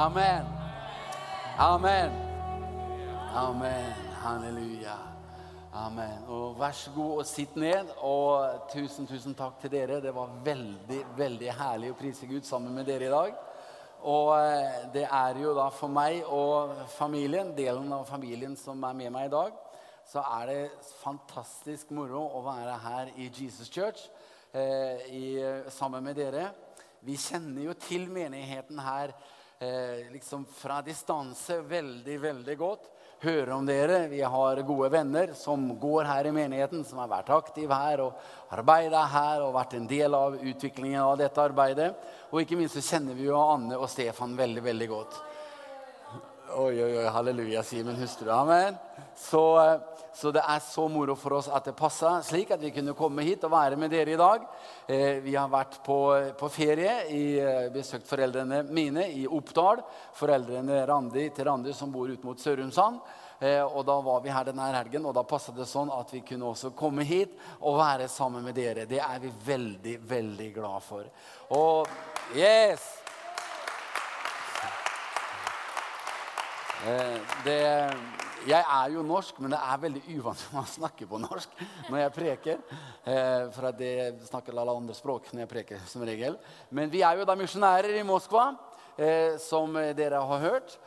Amen. Amen. Amen. Halleluja. Amen. Og Vær så god og sitt ned. Og tusen, tusen takk til dere. Det var veldig, veldig herlig å prise Gud sammen med dere i dag. Og eh, det er jo da for meg og familien, delen av familien som er med meg i dag, så er det fantastisk moro å være her i Jesus Church eh, i, sammen med dere. Vi kjenner jo til menigheten her eh, liksom fra distanse veldig, veldig godt. Hører om dere. Vi har gode venner som går her i menigheten, som har vært aktive her og arbeida her og vært en del av utviklingen av dette arbeidet. Og ikke minst så kjenner vi jo Anne og Stefan veldig, veldig godt. Oi, oi, oi, halleluja, sier min hustru. Amen. Så, eh, så, det er så moro for oss at det passa slik at vi kunne komme hit og være med dere i dag. Eh, vi har vært på, på ferie, i, eh, besøkt foreldrene mine i Oppdal. Foreldrene Randi til Randi som bor ut mot Sørumsand. Eh, og da var vi her denne helgen, og da passa det sånn at vi kunne også komme hit og være sammen med dere. Det er vi veldig, veldig glad for. Og yes! Det, jeg er jo norsk, men det er veldig uvanlig å snakke på norsk når jeg preker. Eh, for at jeg snakker alle andre språk når jeg preker, som regel. Men vi er jo da misjonærer i Moskva, eh, som dere har hørt.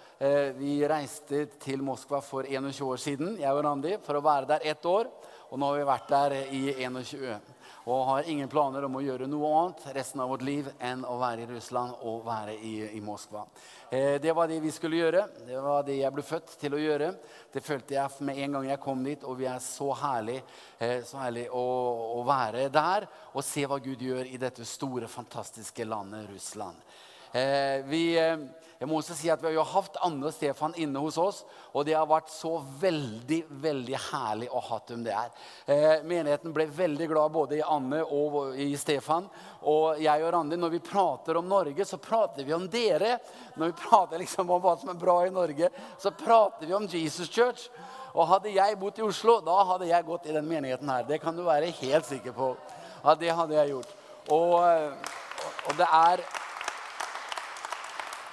Vi reiste til Moskva for 21 år siden, jeg og Randi, for å være der ett år. Og nå har vi vært der i 21 og har ingen planer om å gjøre noe annet resten av vårt liv enn å være i Russland og være i, i Moskva. Eh, det var det vi skulle gjøre. Det var det jeg ble født til å gjøre. Det følte jeg med en gang jeg kom dit, og vi er så herlig, eh, så herlig å, å være der og se hva Gud gjør i dette store, fantastiske landet Russland. Eh, vi, eh, jeg må også si at Vi har jo hatt Anne og Stefan inne hos oss, og det har vært så veldig veldig herlig å ha dem der. Eh, menigheten ble veldig glad både i Anne og i Stefan. Og jeg og Randi, når vi prater om Norge, så prater vi om dere. Når vi prater liksom om hva som er bra i Norge, så prater vi om Jesus Church. Og hadde jeg bodd i Oslo, da hadde jeg gått i den menigheten her. Det kan du være helt sikker på. Ja, det hadde jeg gjort. Og, og det er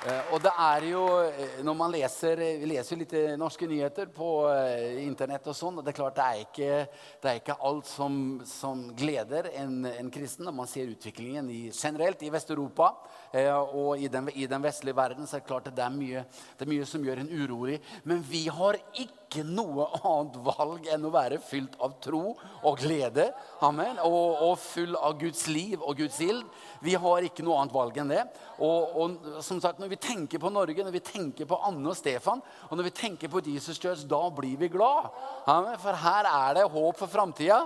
og det er jo, eh, når man leser, Vi leser litt norske nyheter på eh, internett, og sånn, og det er klart det er ikke, det er ikke alt som, som gleder en, en, kristen. Når man ser utviklingen i, generelt i Vest-Europa og i den, i den, vestlige verden, så er det klart det er mye, det er mye som gjør en urolig. Men vi har ikke ikke noe annet valg enn å være fylt av tro og glede. Amen. Og, og full av Guds liv og Guds ild. Vi har ikke noe annet valg enn det. Og, og, som sagt, Når vi tenker på Norge, når vi tenker på Anne og Stefan, og når vi tenker på Jesus Church, da blir vi glad. Amen. For her er det håp for framtida.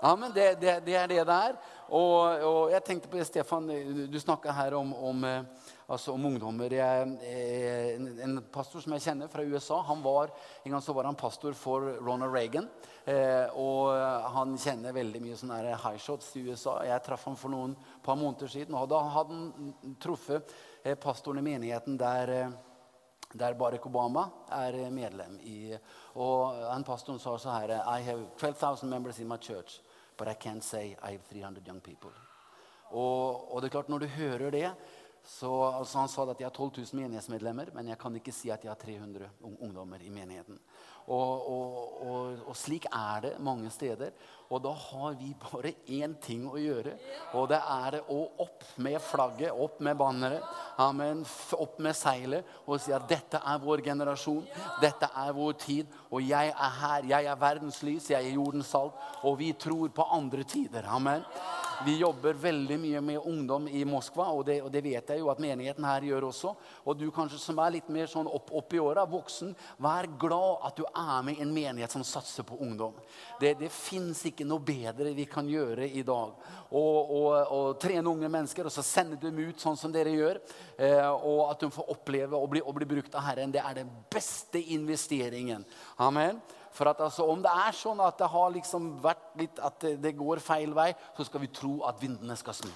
Det, det, det, er det det er. Og jeg tenkte på det, Stefan, du snakka her om, om eh, altså om ungdommer. Jeg, eh, en, pastor som jeg kjenner fra USA, han var, en gang så var han pastor for Ronald Reagan. Eh, og han kjenner veldig mye sånne high shots i USA. Jeg traff ham for noen par måneder siden. og Da hadde han truffet eh, pastoren i menigheten der, eh, der Barack Obama er medlem. i. Og han pastoren sa så her I have 12,000 members in my church, but I can't say I have 300 young people. Og, og det er klart, når du hører det så, altså han sa at jeg har 12 000 menighetsmedlemmer, men jeg kan ikke si at jeg har 300 ungdommer i menigheten. Og, og, og, og, slik er det mange steder. Og da har vi bare én ting å gjøre. Og det er å opp med flagget, opp med banneret, amen, opp med seilet og si at dette er vår generasjon, dette er vår tid. Og jeg er her. Jeg er verdens lys, jeg er jordens salt. Og vi tror på andre tider. Amen. Vi jobber veldig mye med ungdom i Moskva, og det, og det, vet jeg jo at menigheten her gjør også. Og du kanskje som er litt mer sånn opp, opp i åra, voksen, vær glad at du er med i en menighet som satser på ungdom. Det, det fins ikke noe bedre vi kan gjøre i dag. Å trene unge mennesker og så sende dem ut sånn som dere gjør. Eh, og at de får oppleve å bli, å bli brukt av Herren. Det er den beste investeringen. Amen. For at altså, Om det er sånn at det har liksom vært litt at det går feil vei, så skal vi tro at vindene skal snu.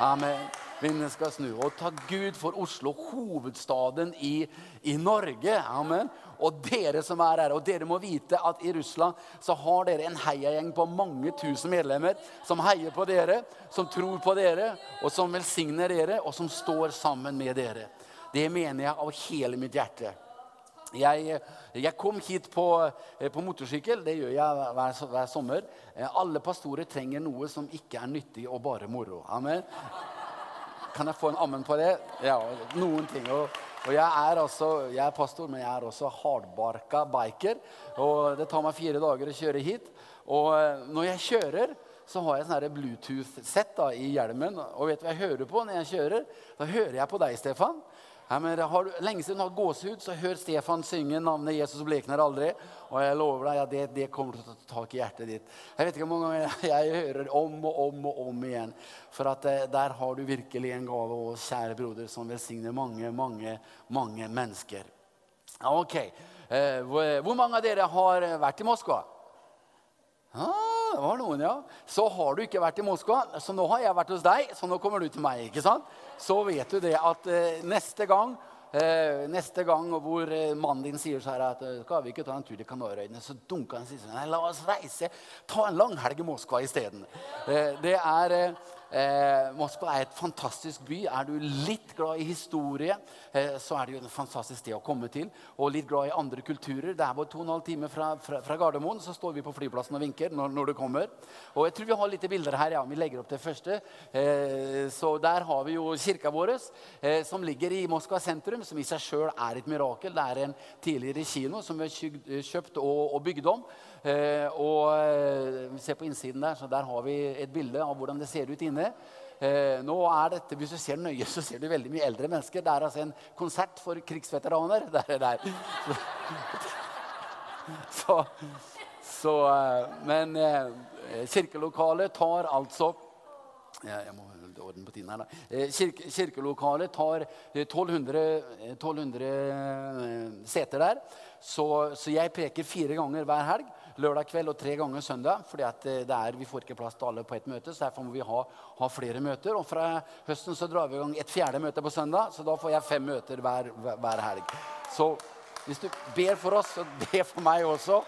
Amen. Vindene skal snu. Og takk Gud for Oslo, hovedstaden i, i, Norge. Amen. Og dere som er her. Og dere må vite at i Russland så har dere en heiagjeng på mange tusen medlemmer som heier på dere, som tror på dere, og som velsigner dere, og som står sammen med dere. Det mener jeg av hele mitt hjerte. Jeg, jeg, kom hit på, på, motorsykkel. Det gjør jeg hver, hver, sommer. Alle pastorer trenger noe som ikke er nyttig og bare moro. Amen. Kan jeg få en ammen på det? Ja, noen ting. Og, og jeg, er altså, jeg er pastor, men jeg er også hardbarka biker. Og det tar meg fire dager å kjøre hit. Og eh, når jeg kjører, så har jeg sånn Bluetooth-sett i hjelmen. Og vet du hva jeg hører på når jeg kjører? Da hører jeg på deg, Stefan. Men har lenge siden du har gåsehud, så hør Stefan synge 'Navnet Jesus blekner aldri'. Og jeg lover deg, ja, det, det, kommer til å ta tak i hjertet ditt. Jeg vet ikke hvor mange ganger jeg hører om og om og om igjen. For at eh, der har du virkelig en gave, og kjære broder, som velsigner mange, mange, mange mennesker. Ok. Eh, hvor mange av dere har vært i Moskva? Ah, det var noen, ja. Så har du ikke vært i Moskva, så nå har jeg vært hos deg, så nå kommer du til meg. ikke sant? Så vet du det at eh, neste gang eh, neste gang hvor eh, mannen din sier så her at eh, skal vi ikke ta en tur til Kanarøyene, så dunker han og sier sånn, la oss reise, ta en langhelg i Moskva isteden. Eh, det er eh, Moskva er et fantastisk by. Er du litt glad i historie, eh, så er det jo et fantastisk sted å komme til. Og litt glad i andre kulturer. Det er bare to og en halv time fra, fra, fra, Gardermoen, så står vi på flyplassen og vinker når, når, du kommer. Og jeg tror vi har litt bilder her. ja, Vi legger opp det første. Eh, så der har vi jo kirka vår, eh, som ligger i Moskva sentrum, som i seg sjøl er et mirakel. Det er en tidligere kino som vi har kjøpt og, og bygd om. Eh, og eh, se på innsiden der, så der har vi et bilde av hvordan det ser ut inne. Eh, nå er dette, Hvis du ser nøye, så ser du veldig mye eldre mennesker. Det er altså en konsert for krigsveteraner. Der, der. Så, så, men kirkelokalet tar altså jeg må orden på tiden her, da. Kirke, kirkelokalet tar 1200, 1200 seter der. Så, så, jeg preker fire ganger hver helg lørdag kveld og tre ganger søndag. fordi eh, er, Vi får ikke plass til alle på ett møte, så derfor må vi ha, ha, flere møter. Og fra høsten så drar vi i gang et fjerde møte på søndag, så da får jeg fem møter hver, hver helg. Så hvis du ber for oss, så be for meg også.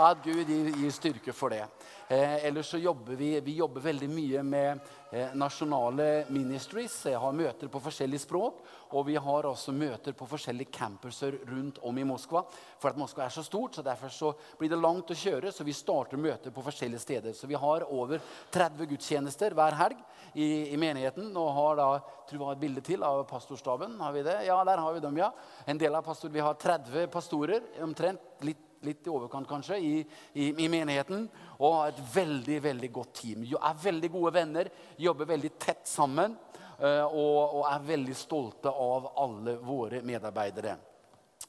At Gud gir, styrke for det. Eh, ellers så jobber vi, vi jobber veldig mye med eh, nasjonale ministries. Jeg har møter på forskjellige språk. Og vi har også møter på forskjellige campuser rundt om i Moskva. For at Moskva er så stort, så derfor så blir det langt å kjøre. Så vi starter møter på forskjellige steder. Så vi har over 30 gudstjenester hver helg i, i menigheten. Og har da, tror vi har et bilde til av pastorstaben. Har vi det? Ja, der har vi dem, ja. En del av pastor, Vi har 30 pastorer, omtrent litt litt i overkant kanskje, i, i, i, menigheten. Og har et veldig veldig godt team. Er veldig gode venner, jobber veldig tett sammen. Eh, og, og er veldig stolte av alle våre medarbeidere.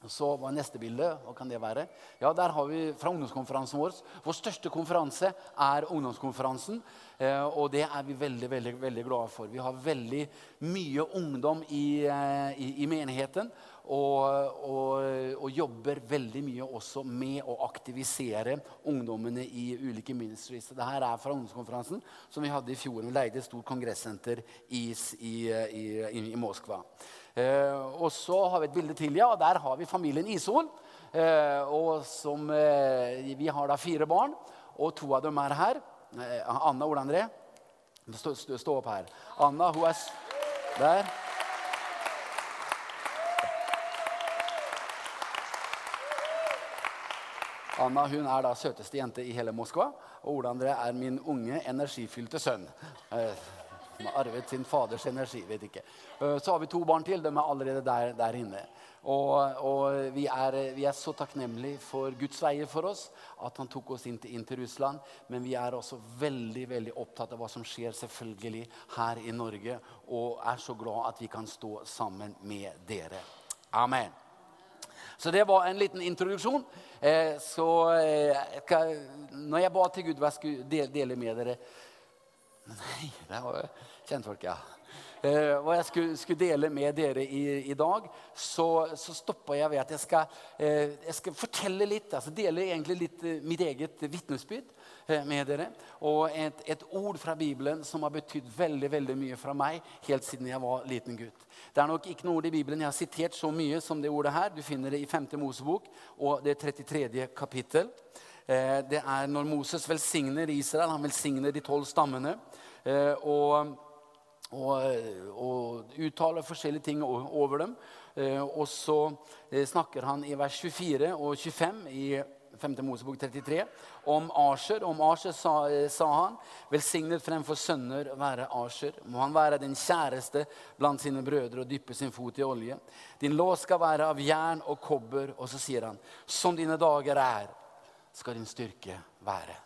Så hva er neste bilde? Hva kan det være? Ja, Der har vi fra ungdomskonferansen vår. Vår største konferanse er ungdomskonferansen. Eh, og det er vi veldig veldig, veldig glade for. Vi har veldig mye ungdom i, eh, i, i menigheten. Og, og, og, jobber veldig mye også med å aktivisere ungdommene i ulike ministries. Det her er fra ungdomskonferansen som vi hadde i fjor. Vi leide et stort kongressenter i, i, i, i Moskva. Eh, og så har vi et bilde til, ja, og der har vi familien Ishol. Eh, og som, eh, vi har da fire barn, og to av dem er her. Eh, Anna Ole André, stå, stå opp her. Anna, hun er der. Anna hun er da søteste jente i hele Moskva. Og Ole André er min unge, energifylte sønn. Eh, som har arvet sin faders energi. vet ikke. Eh, så har vi to barn til. De er allerede der, der inne. Og, og vi, er, vi, er, så takknemlige for Guds veier for oss, at han tok oss inn til, inn til, Russland. Men vi er også veldig veldig opptatt av hva som skjer selvfølgelig her i Norge. Og er så glad at vi kan stå sammen med dere. Amen. Så det var en liten introduksjon. Eh, så eh, når jeg ba til Gud hva jeg skulle dele med dere Nei, det var kjentfolk, ja. Eh, hva jeg skulle, dele med dere i, i dag, så, så stoppa jeg ved at jeg skal, jeg skal fortelle litt, altså dele egentlig litt mitt eget vitnesbyrd. Eh, med dere. Og et, et, ord fra Bibelen som har betydd veldig veldig mye fra meg helt siden jeg var liten gutt. Det er nok ikke noe ord i Bibelen jeg har sitert så mye som det ordet her. Du finner det i 5. Mosebok og det 33. kapittel. Eh, det er når Moses velsigner Israel. Han velsigner de tolv stammene. Eh, og, og, og uttaler forskjellige ting over dem. Og så snakker han i vers 24 og 25 i 5. Mosebok 33 om Asher. Om Asher sa, sa, han, velsignet fremfor sønner være Asher. Må han være den kjæreste blant sine brødre og dyppe sin fot i olje. Din lås skal være av jern og kobber. Og så sier han, som dine dager er, skal din styrke være.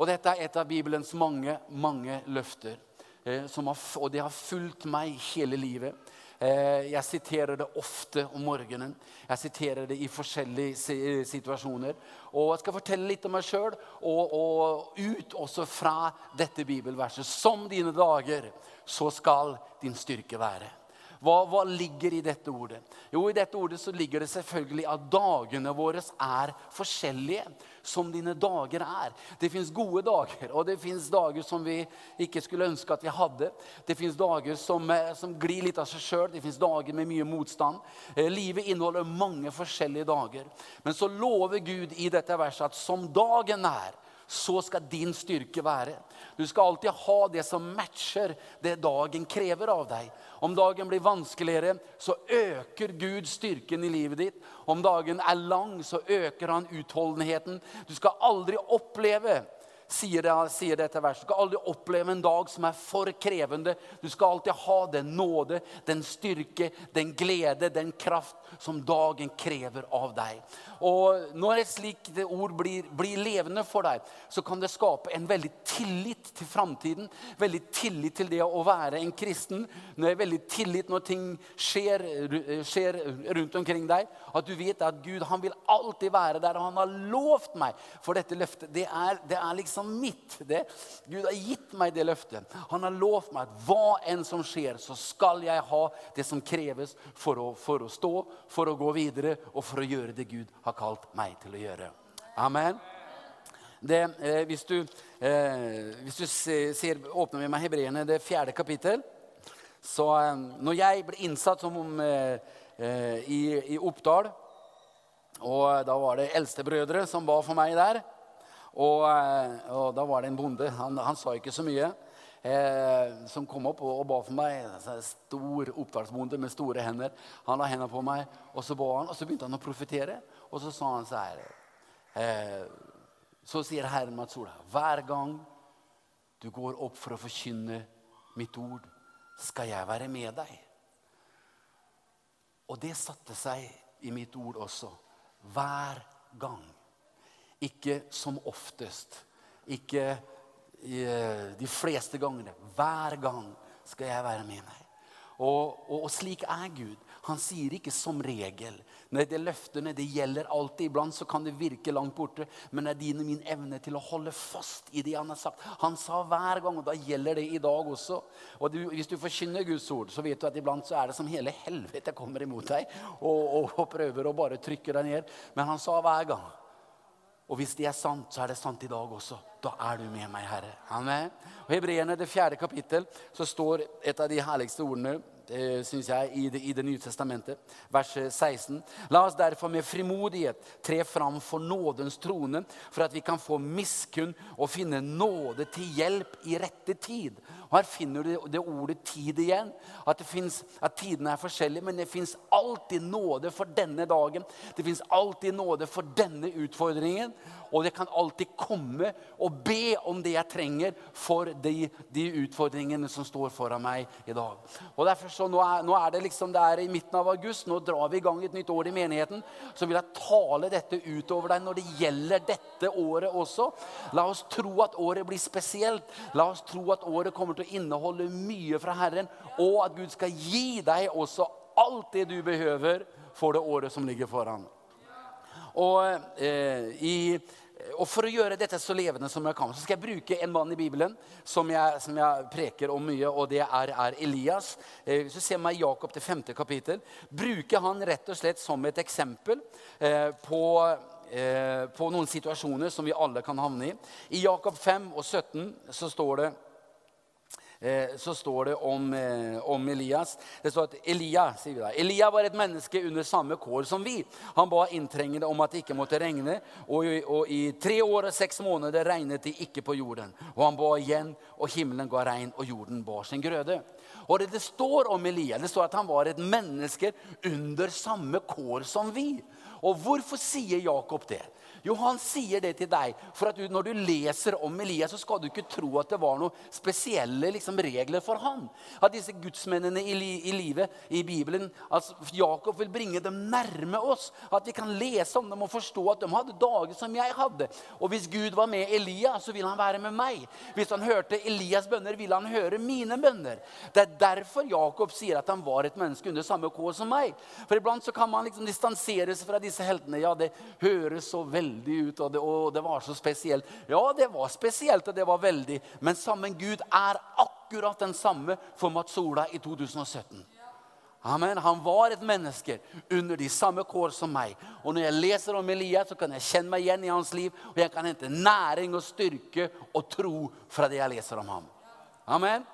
Og dette er et av Bibelens mange, mange løfter. Eh, har, og det har fulgt meg hele livet. Eh, jeg siterer det ofte om morgenen. Jeg siterer det i forskjellige situasjoner. Og jeg skal fortelle litt om meg sjøl, og, og, ut også fra dette bibelverset. Som dine dager, så skal din styrke være. Hva, hva, ligger i dette ordet? Jo, I dette ordet så ligger det selvfølgelig at dagene våre er forskjellige. Som dine dager er. Det fins gode dager, og det fins dager som vi ikke skulle ønske at vi hadde. Det fins dager som, eh, som, glir litt av seg sjøl. Det fins dager med mye motstand. Eh, livet inneholder mange forskjellige dager. Men så lover Gud i dette verset at som dagen er, så skal din styrke være. Du skal alltid ha det som matcher det dagen krever av deg. Om dagen blir vanskeligere, så øker Gud styrken i livet ditt. Om dagen er lang, så øker han utholdenheten. Du skal aldri oppleve sier, det, sier dette verset. Du skal aldri oppleve en dag som er for krevende. Du skal alltid ha den nåde, den styrke, den glede, den kraft som dagen krever av deg. Og Når et slikt ord blir, blir levende for deg, så kan det skape en veldig tillit til framtiden. Veldig tillit til det å være en kristen. Når veldig tillit når ting skjer, skjer, rundt omkring deg. At du vet at Gud han vil alltid være der, og han har lovt meg for dette løftet. Det er, det er liksom mitt. Det. Gud har gitt meg det løftet. Han har lovt meg at hva enn som skjer, så skal jeg ha det som kreves for å, for å stå, for å gå videre og for å gjøre det Gud har kalt meg til å gjøre. Amen. Det, eh, hvis du, eh, hvis du ser, åpner med meg Hebreerne, det fjerde kapittel så eh, når jeg ble innsatt som om, eh, eh, i, i Oppdal og Da var det eldstebrødre som ba for meg der. Og, eh, og, da var det en bonde. Han, han sa ikke så mye. Eh, som kom opp og, og ba for meg. Stor oppdragsbonde med store hender. Han la hendene på meg, og så ba han, og så begynte han å profetere. Og så sa han så her eh, Så sier Herren Mats Ola, hver gang du går opp for å forkynne mitt ord, skal jeg være med deg. Og det satte seg i mitt ord også. Hver gang. Ikke som oftest. Ikke eh, de fleste gangene. Hver gang skal jeg være med meg. Og, og, og, slik er Gud. Han sier ikke 'som regel'. Nei, det løftene det gjelder alltid. Iblant så kan det virke langt borte, men det er din og min evne til å holde fast i det han har sagt. Han sa hver gang, og da gjelder det i dag også. Og du, Hvis du forkynner Guds ord, så vet du at iblant så er det som hele helvete kommer imot deg og, og prøver å bare trykke deg ned. Men han sa hver gang og hvis det er sant, så er det sant i dag også. Da er du med meg, Herre. Amen. Og Hebreerne, det fjerde kapittel, så står et av de herligste ordene eh, synes jeg, i det, i det, nye testamentet, vers 16. La oss derfor med frimodighet tre fram for nådens trone, for at vi kan få miskunn og finne nåde til hjelp i rette tid. Og Her finner du det ordet 'tid' igjen. At, finnes, at tidene er forskjellige, men det fins alltid nåde for denne dagen. Det fins alltid nåde for denne utfordringen. Og jeg kan alltid komme og be om det jeg trenger for de, de utfordringene som står foran meg i dag. Og derfor så nå er, nå er, det liksom det er i midten av august. Nå drar vi i gang et nytt år i menigheten. Så vil jeg tale dette utover deg når det gjelder dette året også. La oss tro at året blir spesielt. La oss tro at året kommer til å inneholde mye fra Herren, og at Gud skal gi deg også alt det du behøver for det året som ligger foran. Og, eh, i, og For å gjøre dette så levende som jeg kan, så skal jeg bruke en mann i Bibelen som jeg, som jeg preker om mye, og det er, er Elias. Eh, hvis du ser meg i Jakob til femte kapittel, bruker han rett og slett som et eksempel eh, på eh, på noen situasjoner som vi alle kan havne i. I Jakob 5 og 17 så står det så står det om, eh, om, Elias. Det står at Elia, sier vi da, Elia var et menneske under samme kår som vi. Han ba inntrengende om at det ikke måtte regne, og, og i tre år og seks måneder regnet det ikke på jorden. Og han ba igjen, og himmelen ga regn, og jorden bar sin grøde. Og det, det står om Elia det står at han var et menneske under samme kår som vi. Og hvorfor sier Jakob det? Jo, han sier det til deg. For at du, når du leser om Elias, så skal du ikke tro at det var noen spesielle liksom, regler for han. At disse gudsmennene i, li, i livet i Bibelen at Jakob vil bringe dem nærme oss. At vi kan lese om dem og forstå at de hadde dager som jeg hadde. Og hvis Gud var med Elias, så vil han være med meg. Hvis han hørte Elias' bønner, ville han høre mine bønner. Det er derfor Jakob sier at han var et menneske under samme kår som meg. For iblant så kan man liksom distansere seg fra disse heltene. Ja, det høres så veldig veldig ut, og det, og det, var så spesielt. Ja, det var spesielt, og det var veldig. Men sammen Gud er akkurat den samme for Mats Ola i 2017. Amen. Han var et menneske under de samme kår som meg. Og når jeg leser om Elias, så kan jeg kjenne meg igjen i hans liv. Og jeg kan hente næring og styrke og tro fra det jeg leser om ham. Amen.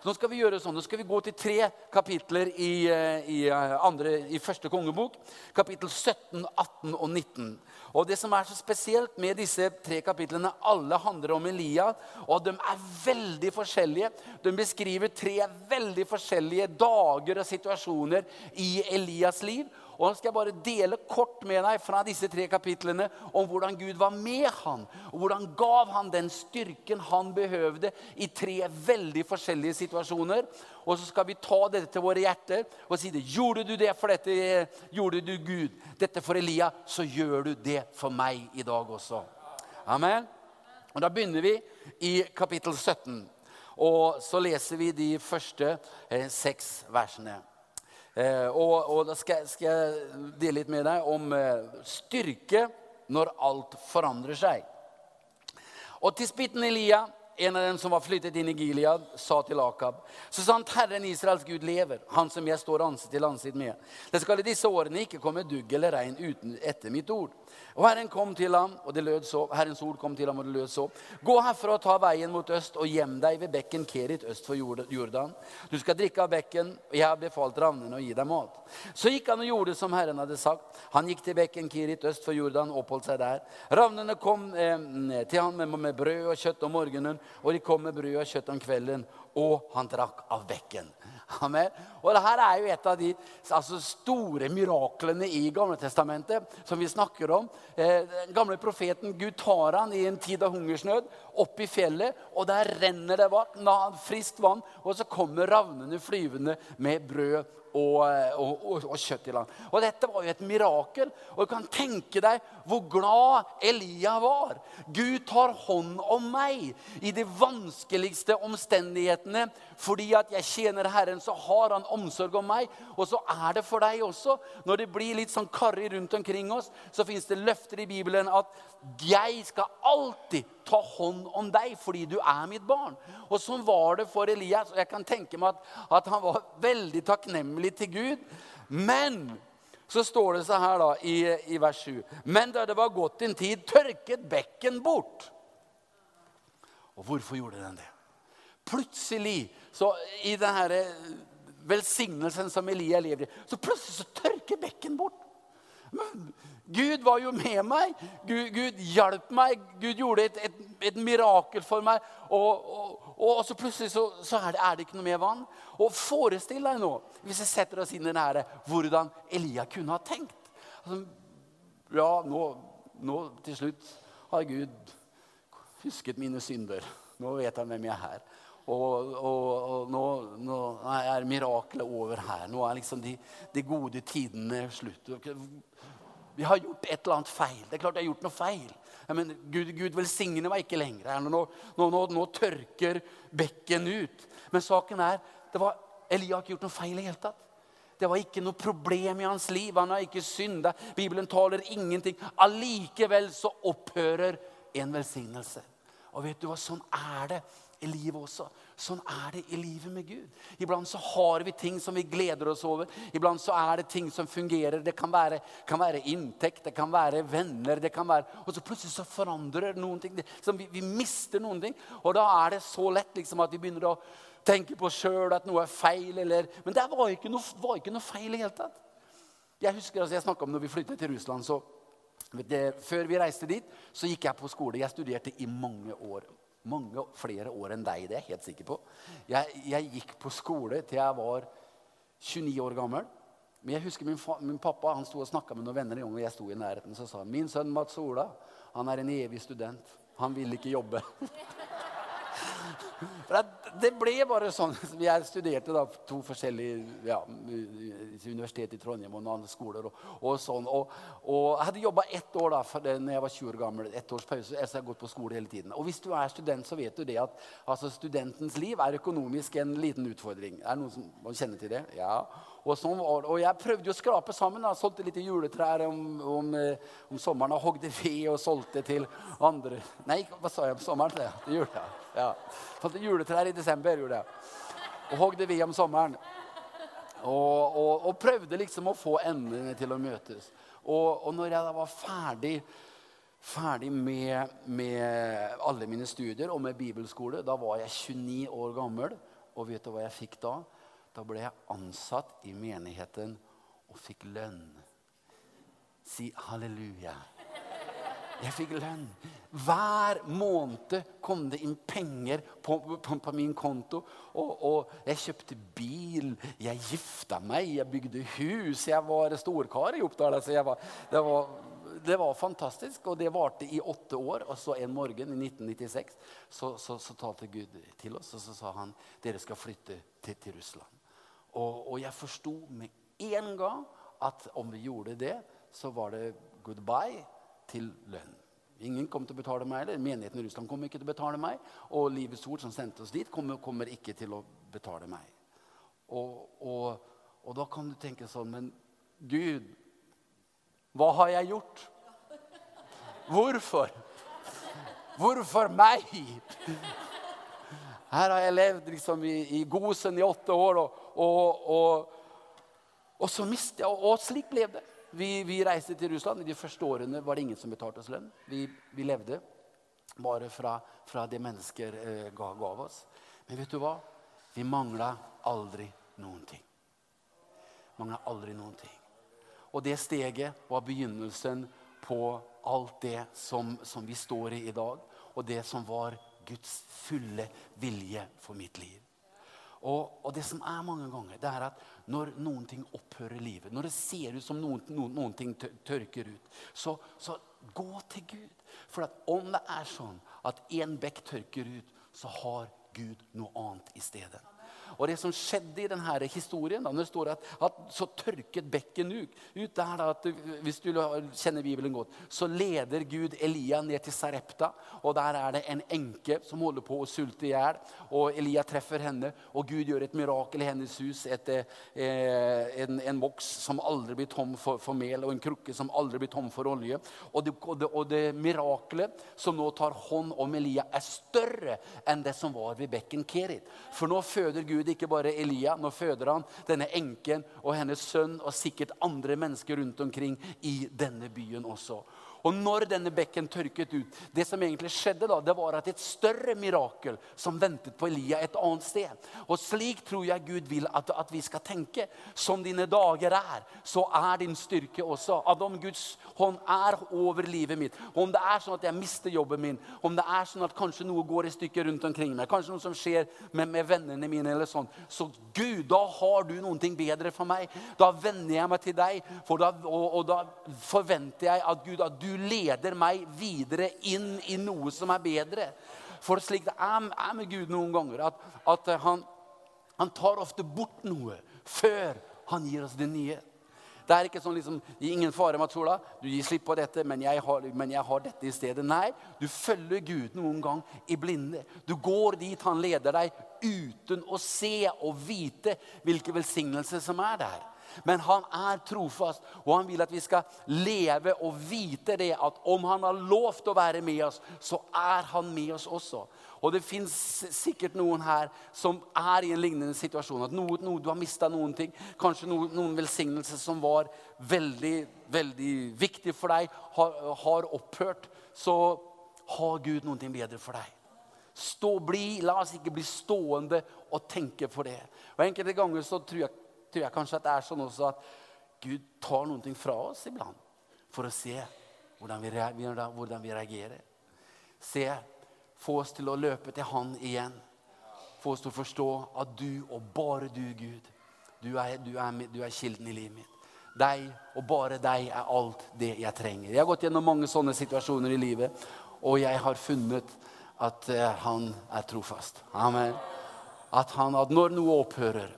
Så nå skal vi gjøre sånn. Nå skal vi gå til tre kapitler i, eh, i, eh, andre, i første kongebok. Kapittel 17, 18 og 19. Og Det som er så spesielt med disse tre kapitlene, alle handler om Elia. Og de er veldig forskjellige. De beskriver tre veldig forskjellige dager og situasjoner i Elias liv. Og Nå skal jeg bare dele kort med deg fra disse tre kapitlene om hvordan Gud var med han, og hvordan gav han den styrken han behøvde i tre veldig forskjellige situasjoner. Og så skal vi ta dette til våre hjerter og si det. Gjorde du det for dette? Gjorde du Gud dette for Elia, så gjør du det for meg i dag også. Amen. Og Da begynner vi i kapittel 17. Og så leser vi de første eh, seks versene. Eh, og, og, da skal, skal, jeg dele litt med deg om eh, styrke når alt forandrer seg. Og tispitten Elia, en av dem som var flyttet inn i Gilead, sa til Akab Så sant Herren Israels Gud lever, han som jeg står ansikt til ansikt med, det skal i disse årene ikke komme dugg eller regn uten etter mitt ord. Og Herren kom til ham, og det lød så, Herrens ord kom til ham, og det lød så. Gå herfra og ta veien mot øst, og gjem deg ved bekken Kerit øst for Jordan. Du skal drikke av bekken, og jeg har befalt ravnene å gi deg mat. Så gikk han og gjorde som Herren hadde sagt. Han gikk til bekken Kerit øst for Jordan og oppholdt seg der. Ravnene kom eh, til ham med, med brød og kjøtt om morgenen, og de kom med brød og kjøtt om kvelden, og han drakk av bekken. Amen. Og Dette er jo et av de altså, store miraklene i Gamle Testamentet som vi snakker om. Eh, den gamle profeten Gud tar han i en tid av hungersnød opp i fjellet, og der renner det vann, friskt vann, og så kommer ravnene flyvende med brød og, og, og, og, kjøtt i land. Og Dette var jo et mirakel. Og du kan tenke deg hvor glad Elia var. Gud tar hånd om meg i de vanskeligste omstendighetene. Fordi at jeg tjener Herren, så har han omsorg om meg. Og så er det for deg også. Når det blir litt sånn karrig rundt omkring oss, så fins det løfter i Bibelen at jeg skal alltid ta hånd om deg fordi du er mitt barn. Og sånn var det for Elias. Og jeg kan tenke meg at, at han var veldig takknemlig til Gud. Men så står det så her da i, i vers 7. Men da det var gått en tid, tørket bekken bort. Og hvorfor gjorde den det? Plutselig, så i denne velsignelsen som Elia lever i, så plutselig så tørker bekken bort. Gud var jo med meg. Gud, Gud hjalp meg. Gud gjorde et, et, et mirakel for meg. Og, og, og så plutselig så, så er, det, er, det, ikke noe mer vann. Og forestill deg nå, hvis jeg setter oss inn i det her, hvordan Elia kunne ha tenkt. Altså, ja, nå, nå til slutt har Gud husket mine synder. Nå vet han hvem jeg er. Og, og, og nå, nå, er mirakelet over her. Nå er liksom de, de gode tidene slutt. Vi har gjort et eller annet feil. Det er klart jeg har gjort noe feil. Men Gud, Gud velsigne meg ikke lenger. Nå, nå, nå, tørker bekken ut. Men saken er det var, Elia har ikke gjort noe feil i det hele tatt. Det var ikke noe problem i hans liv. Han har ikke synda. Bibelen taler ingenting. Allikevel så opphører en velsignelse. Og vet du hva, sånn er det i livet også. Sånn er det i livet med Gud. Iblant så har vi ting som vi gleder oss over. Iblant så er det ting som fungerer. Det kan være, kan være inntekt, det kan være venner. det kan være, Og så plutselig så forandrer noen ting. Vi, vi, mister noen ting. Og da er det så lett liksom, at vi begynner å tenke på sjøl at noe er feil. Eller, men det var ikke noe, var ikke noe feil i det hele tatt. Jeg husker altså, jeg snakka om når vi flyttet til Russland. så det, Før vi reiste dit, så gikk jeg på skole. Jeg studerte i mange år. Mange flere år enn deg, det er jeg helt sikker på. Jeg, jeg gikk på skole til jeg var 29 år gammel. Men jeg husker min, min pappa han sto og snakka med noen venner en gang, jeg sto i nærheten. Så sa han min sønn Mats Ola han er en evig student. Han vil ikke jobbe. det ble bare sånn. Jeg studerte da to forskjellige ja, universitet i Trondheim og noen andre skoler. Og, og sånn. Og, og, jeg hadde jobba ett år da for når jeg var 20 år gammel. ett års pause, Jeg har gått på skole hele tiden. Og hvis du er student, så vet du det at altså, studentens liv er økonomisk en liten utfordring. Er det noen som kjenner til det? Ja. Og, sånn og jeg prøvde jo å skrape sammen. Da. Solgte litt juletrær om, om, eh, om sommeren. Og hogde ved og solgte til andre Nei, hva sa jeg om sommeren? Det, gjorde jeg. Ja. Solgte juletrær i desember. gjorde jeg. Og hogde ved om sommeren. Og, og, og, prøvde liksom å få endene til å møtes. Og, og når jeg da var ferdig, ferdig med, med, alle mine studier og med bibelskole, da var jeg 29 år gammel. Og vet du hva jeg fikk da? Da ble jeg ansatt i menigheten og fikk lønn. Si halleluja. Jeg fikk lønn. Hver måned kom det inn penger på, på, på min konto. Og, og, jeg kjøpte bil, jeg gifta meg, jeg bygde hus. Jeg var storkar i Oppdal. Altså det, var, det var fantastisk, og det varte i åtte år. Og så en morgen i 1996 så, så, så talte Gud til oss, og så sa han dere skal flytte til, til Russland. Og, og jeg forsto med en gang at om vi gjorde det, så var det goodbye til lønn. Ingen kom til å betale meg, eller Menigheten i Russland kom ikke til å betale meg. Og Livets Ord, som sendte oss dit, kommer, kommer ikke til å betale meg. Og, og, og, da kan du tenke sånn Men Gud, hva har jeg gjort? Hvorfor? Hvorfor meg? Her har jeg levd liksom i, i Gosen i åtte år, og, og, og, og så mister jeg Og slik ble det. Vi, vi, reiste til Russland. I de første årene var det ingen som betalte oss lønn. Vi, vi levde bare fra, fra det mennesker eh, ga, gav oss. Men vet du hva? Vi mangla aldri noen ting. Mangla aldri noen ting. Og det steget var begynnelsen på alt det som, som vi står i i dag, og det som var Guds fulle vilje for mitt liv. Og, og, det som er mange ganger, det er at når noen ting opphører livet, når det ser ut som noen, noen, noen ting tørker ut, så, så, gå til Gud. For om det er sånn at én bekk tørker ut, så har Gud noe annet i stedet. Og det som skjedde i denne historien, da, det står at, at så tørket bekken ut, der da, at Hvis du kjenner Bibelen godt, så leder Gud Elia ned til Sarepta. Og der er det en enke som holder på å sulte i hjel. Og Elia treffer henne, og Gud gjør et mirakel i hennes hus. Et, eh, en, en boks som aldri blir tom for, for, mel, og en krukke som aldri blir tom for olje. Og det, det, det mirakelet som nå tar hånd om Elia, er større enn det som var ved bekken Kerit. For nå føder Gud ikke bare Elia. Nå føder han denne enken og hennes sønn og sikkert andre mennesker rundt omkring i denne byen også. Og når denne bekken tørket ut, det som egentlig skjedde da, det var at et større mirakel som ventet på Elia et annet sted. Og slik tror jeg Gud vil at, at vi skal tenke. Som dine dager er, så er din styrke også. At om Guds hånd er over livet mitt, om det er sånn at jeg mister jobben min, om det er sånn at kanskje noe går i stykker rundt omkring meg, kanskje noe som skjer med, med vennene mine, eller sånn, så Gud, da har du noe bedre for meg. Da venner jeg meg til deg, da, og, og da forventer jeg at Gud, at du leder meg videre inn i noe som er bedre. For slik det er, er med Gud noen ganger, at, at han, han, tar ofte bort noe før han gir oss det nye. Det er ikke sånn liksom, ingen fare, Matsola, du gir slipp på dette, men jeg, har, men jeg har dette i stedet. Nei, du følger Gud noen gang i blinde. Du går dit han leder deg, uten å se og vite hvilke velsignelser som er der. Men han er trofast, og han vil at vi skal leve og vite det at om han har lovt å være med oss, så er han med oss også. Og det fins sikkert noen her som er i en lignende situasjon. At noe, noe, du har mista noen ting. Kanskje noen, noen velsignelser som var veldig, veldig viktig for deg, har, har opphørt. Så har Gud noe bedre for deg. Stå, bli, La oss ikke bli stående og tenke på det. Og Enkelte ganger så tror jeg, tror jeg kanskje at det er sånn også at Gud tar noe fra oss iblant for å se hvordan vi, hvordan vi reagerer. Se, få oss til å løpe til Han igjen. Få oss til å forstå at du og bare du, Gud, du er, du er, du er kilden i livet mitt. Deg og bare deg er alt det jeg trenger. Jeg har gått gjennom mange sånne situasjoner i livet, og jeg har funnet at eh, han er trofast. Amen. At, han, at når noe opphører,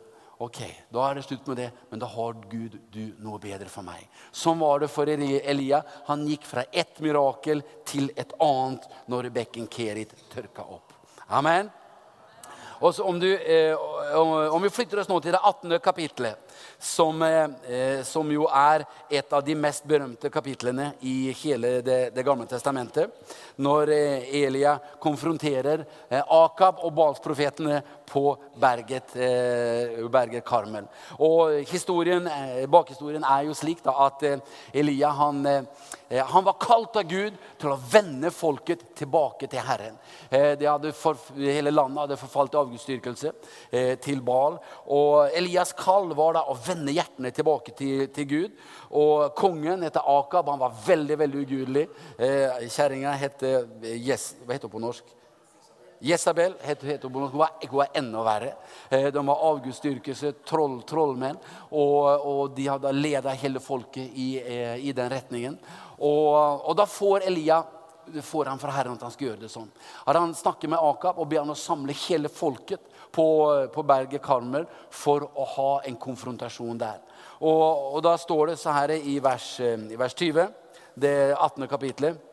ok, da er det slutt med det, men da har Gud du noe bedre for meg. Sånn var det for Elia. Han gikk fra ett mirakel til et annet når bekken Kerit tørka opp. Amen. Og så om, du, eh, om, vi flytter oss nå til det 18. kapitlet, som, eh, som, jo er et av de mest berømte kapitlene i hele Det, det gamle testamentet. Når eh, Elia konfronterer eh, Akab og Balsprofetene på berget, berget Karmel. Og historien, bakhistorien er jo slik da, at Elia han han var kalt av Gud til å vende folket tilbake til Herren. For, hele landet hadde forfalt avgudsdyrkelse eh, til Baal. Og Elias' kall var da å vende hjertene tilbake til, til Gud. Og kongen heter Akab. Han var veldig veldig ugudelig. Kjerringa heter yes, Hva heter hun på norsk? Jesabel heter, heter hun, var, hun var enda verre. De var avgudsdyrkelse, troll, trollmenn. Og, og, de hadde ledet hele folket i, i den retningen. Og, og da får Elia får han fra Herren at han skal gjøre det sånn. Han snakker med Akab og ber han å samle hele folket på, på berget Karmel for å ha en konfrontasjon der. Og, og da står det så her i vers, i vers 20, det 18. kapitlet.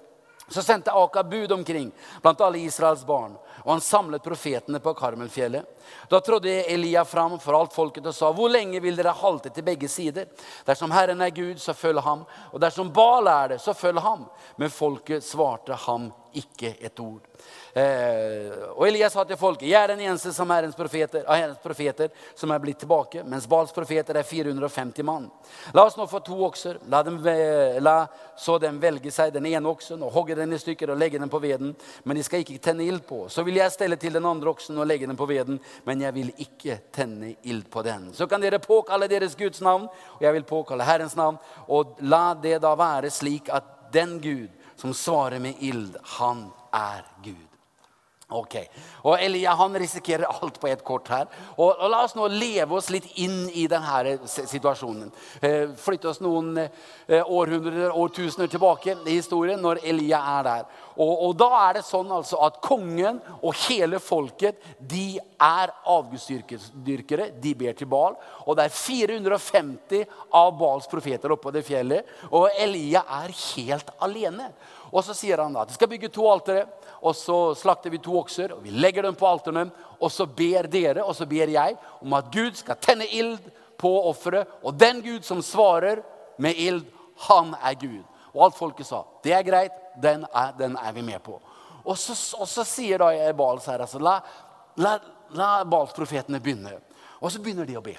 Så sendte Aka bud omkring blant alle Israels barn, og han samlet profetene på Karmelfjellet. Da trådde Elia fram for alt folket og sa, hvor lenge vil dere halte til begge sider? Dersom Herren er Gud, så følg ham, og dersom Baal er det, så følg ham. Men folket svarte ham ikke et ord. Eh, og Elias sa til folket, jeg er den eneste som er profeter, av Herrens profeter som er blitt tilbake, mens Bals profeter er 450 mann. La oss nå få to okser, la, dem, la så dem velge seg den ene oksen og hogge den i stykker og legge den på veden, men de skal ikke tenne ild på. Så vil jeg stelle til den andre oksen og legge den på veden, men jeg vil ikke tenne ild på den. Så kan dere påkalle deres Guds navn, og jeg vil påkalle Herrens navn, og la det da være slik at den Gud som svarer med ild, han er Gud. Ok, og Elia han risikerer alt på ett kort her. Og, og, La oss nå leve oss litt inn i denne situasjonen. Eh, flytte oss noen eh, århundrer, årtusener tilbake i historien når Elia er der. Og, og, Da er det sånn altså at kongen og hele folket de er avgudsdyrkere. De ber til Baal. Og det er 450 av Baals profeter oppå det fjellet. Og Elia er helt alene. Og så sier han da at de skal bygge to altere, og så slakter vi to okser, og vi legger dem på alterne. Og så ber dere, og så ber jeg, om at Gud skal tenne ild på offeret. Og den Gud som svarer med ild, han er Gud. Og alt folket sa det er greit, den er, den er vi med på. Og så, og så sier da Bals her altså, la, la, la Bals-profetene begynne. Og så begynner de å be.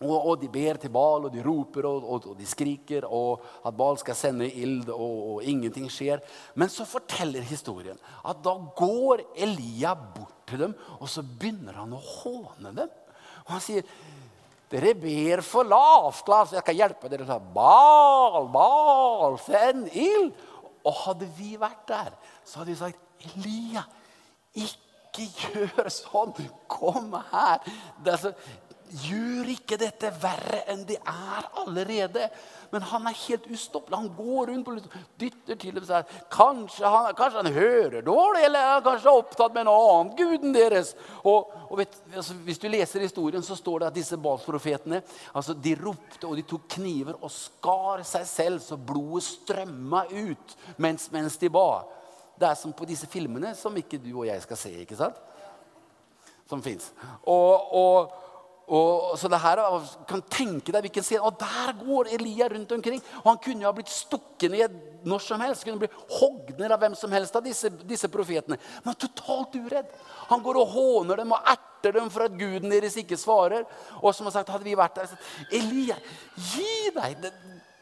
Og, og, de ber til Bal, og de roper og, og, og, de skriker, og at Bal skal sende ild, og, ingenting skjer. Men så forteller historien at da går Elia bort til dem, og så begynner han å håne dem. Og han sier dere ber for lavt. Jeg skal hjelpe dere. Så, Bal, Bal, send ild. Og hadde vi vært der, så hadde vi sagt Elia, ikke gjør sånn. Kom her. Det er så, gjør ikke dette verre enn det er allerede. Men han er helt ustoppelig. Han går rundt og dytter til dem. Sier, kanskje, han, kanskje han hører dårlig, eller er han kanskje opptatt med en annen guden deres. Og, og vet, altså, hvis du leser historien, så står det at disse Balsprofetene altså, de ropte og de tok kniver og skar seg selv så blodet strømma ut mens, mens de ba. Det er som på disse filmene som ikke du og jeg skal se. ikke sant? Som fins. Og, og og, så det her kan tenke deg hvilken scene. Og der går Elia rundt omkring. Og han kunne jo ha blitt stukket ned når som helst. Kunne blitt hogd ned av hvem som helst av disse, disse profetene. Men han er totalt uredd. Han går og håner dem og erter dem for at guden deres ikke svarer. Og som har sagt, hadde vi vært der sagt, Elia, gi deg!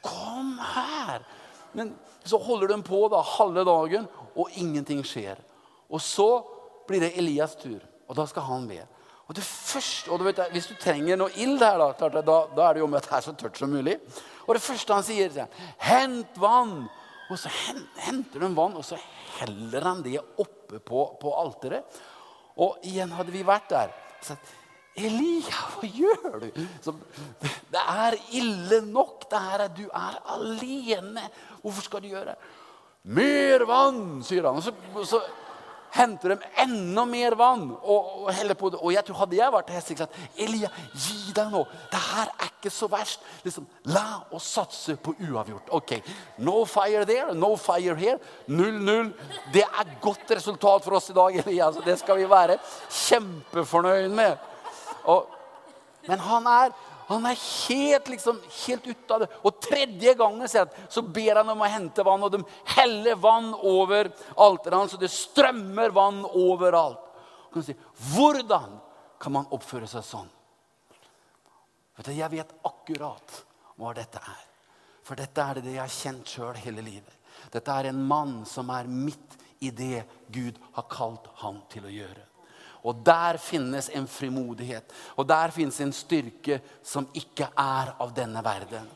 Kom her! Men så holder de på da halve dagen, og ingenting skjer. Og så blir det Elias tur, og da skal han be. Og det første, og du vet, Hvis du trenger noe ild her, da, da, da er det jo om at det er så tørt som mulig. Og det første han sier, er 'Hent vann!' Og så henter de vann, og så heller han det oppe på, på alteret. Og igjen hadde vi vært der Så, Elia, hva gjør du? Så, det er ille nok. Det her, du er alene. Hvorfor skal du gjøre det? Mer vann, sier han. Og så, så henter de enda mer vann og, og heller på det. Og jeg tror Hadde jeg vært hest, sagt Elia, gi deg nå. Det her er ikke så verst. Liksom, la oss satse på uavgjort. Ok, No fire there, no fire here. 0-0. Det er godt resultat for oss i dag. Elia, så det skal vi være kjempefornøyd med. Og, men han er han er helt, liksom, helt ute av det. Og tredje gangen så ber han om å hente vann, og de heller vann over alteret hans, og det strømmer vann overalt. Kan si, Hvordan kan man oppføre seg sånn? Vet du, jeg vet akkurat hva dette er. For dette er det jeg har kjent sjøl hele livet. Dette er en mann som er midt i det Gud har kalt han til å gjøre. Og der finnes en frimodighet. Og der finnes en styrke som ikke er av denne verden.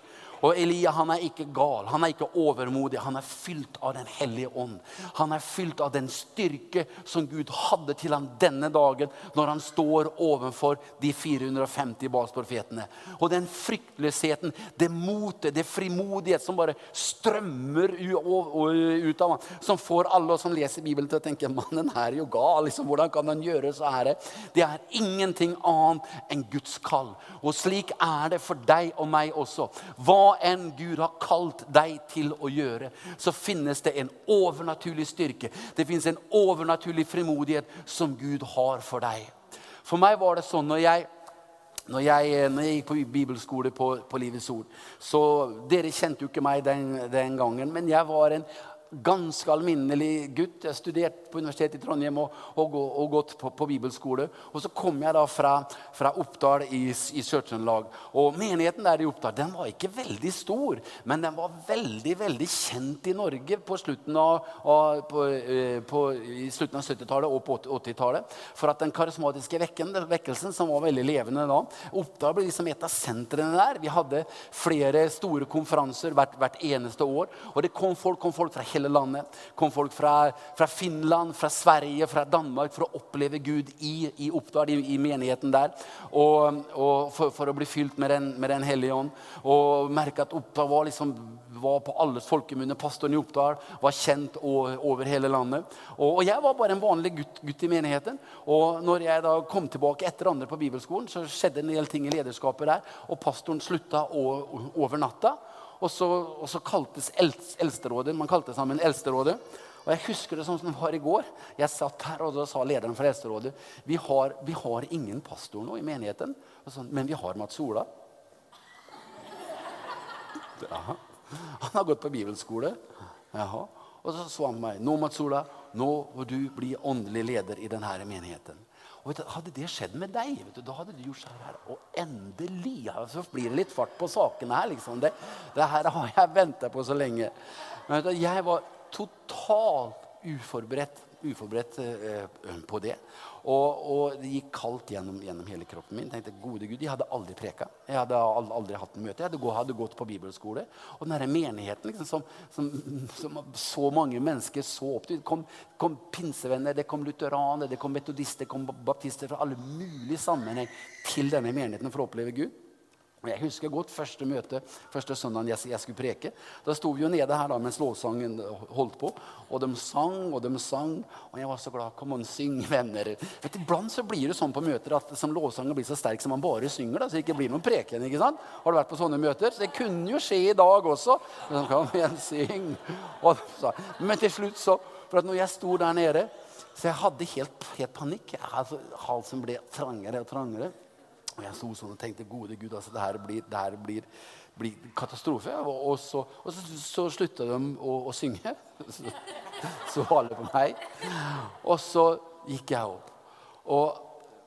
Og Elia han er ikke gal, han er ikke overmodig. Han er fylt av Den hellige ånd. Han er fylt av den styrke som Gud hadde til ham denne dagen når han står overfor de 450 basprofetene. Og den fryktløsheten, det motet, det frimodighet som bare strømmer ut av ham. Som får alle som leser Bibelen, til å tenke mannen her er jo gal. Liksom, hvordan kan han gjøre så her? Det er ingenting annet enn Guds kall. Og slik er det for deg og meg også. Hva enn Gud har kalt deg til å gjøre, så finnes det en overnaturlig styrke. Det finnes en overnaturlig frimodighet som Gud har for deg. For meg var det sånn når jeg, når jeg, når jeg gikk på bibelskole på, på, Livets Ord så Dere kjente jo ikke meg den, den gangen, men jeg var en ganske alminnelig gutt. Jeg studerte på Universitetet i Trondheim og, og, og gått på, på, bibelskole. Og så kom jeg da fra, fra Oppdal i, i Sør-Trøndelag. Og menigheten der i Oppdal den var ikke veldig stor, men den var veldig veldig kjent i Norge på slutten av, av, på, eh, på, i slutten av 70-tallet og på 80-tallet. For at den karismatiske vekken, vekkelsen, som var veldig levende da Oppdal ble liksom et av sentrene der. Vi hadde flere store konferanser hvert, hvert eneste år. Og det kom folk, kom folk fra hele hele landet. kom folk fra, fra, Finland, fra Sverige, fra Danmark for å oppleve Gud i, i Oppdal, i, i, menigheten der. Og, og for, for, å bli fylt med Den, med den hellige ånd. Og merke at Oppdal var, liksom, var på alles folkemunne. Pastoren i Oppdal var kjent over, over hele landet. Og, og, jeg var bare en vanlig gutt, gutt, i menigheten. Og når jeg da kom tilbake etter andre på bibelskolen, så skjedde en del ting i lederskapet der. Og pastoren slutta over natta. Og så, og så kaltes Eldsterådet Man kalte sammen Eldsterådet. Og Jeg husker det som det var i går. Jeg satt her, og da sa lederen for Eldsterådet vi har, vi har ingen pastor nå i menigheten, så, men vi har Mats Ola. Ja. Han har gått på bibelskole. Jaha. Og så så han meg nå Mats Ola, nå må du bli åndelig leder i denne menigheten. Og du, Hadde det skjedd med deg, du, da hadde du gjort sånn her. Og endelig så blir det litt fart på sakene her. liksom. Det, det her har jeg venta på så lenge. Men du, jeg var totalt uforberedt, uforberedt uh, på det. Og, og, det gikk kaldt gjennom, gjennom, hele kroppen min. tenkte, gode Gud, Jeg hadde aldri preka. Jeg hadde aldri, hatt en møte. Jeg hadde, gått, hadde, gått på bibelskole. Og denne menigheten liksom, som, som, som, så mange mennesker så opp til Det kom, kom pinsevenner, det kom lutheraner, det kom metodister, det kom baptister fra alle mulige sammenheng til denne menigheten for å oppleve Gud. Jeg husker godt første møte, første søndagen jeg, jeg, skulle preke. Da sto vi jo nede her da, mens lovsangen holdt på. Og de sang og de sang. Og jeg var så glad. Kom on, syng, venner. Vet, iblant så blir det sånn på møter at som lovsangen blir så sterk som man bare synger. da, Så det ikke blir noen preken. ikke sant? Har du vært på sånne møter? Så det kunne jo skje i dag også. Kom igjen, syng. Og, så. Men til slutt så For at når jeg sto der nede, så jeg hadde helt, helt panikk. Altså, halsen ble trangere og trangere. Og jeg sto sånn og tenkte gode Gud, altså, det her blir, det her blir, blir katastrofe. Og, og, så, og så, så slutta de å, å synge. Så, så alle på meg. Og så gikk jeg opp. Og,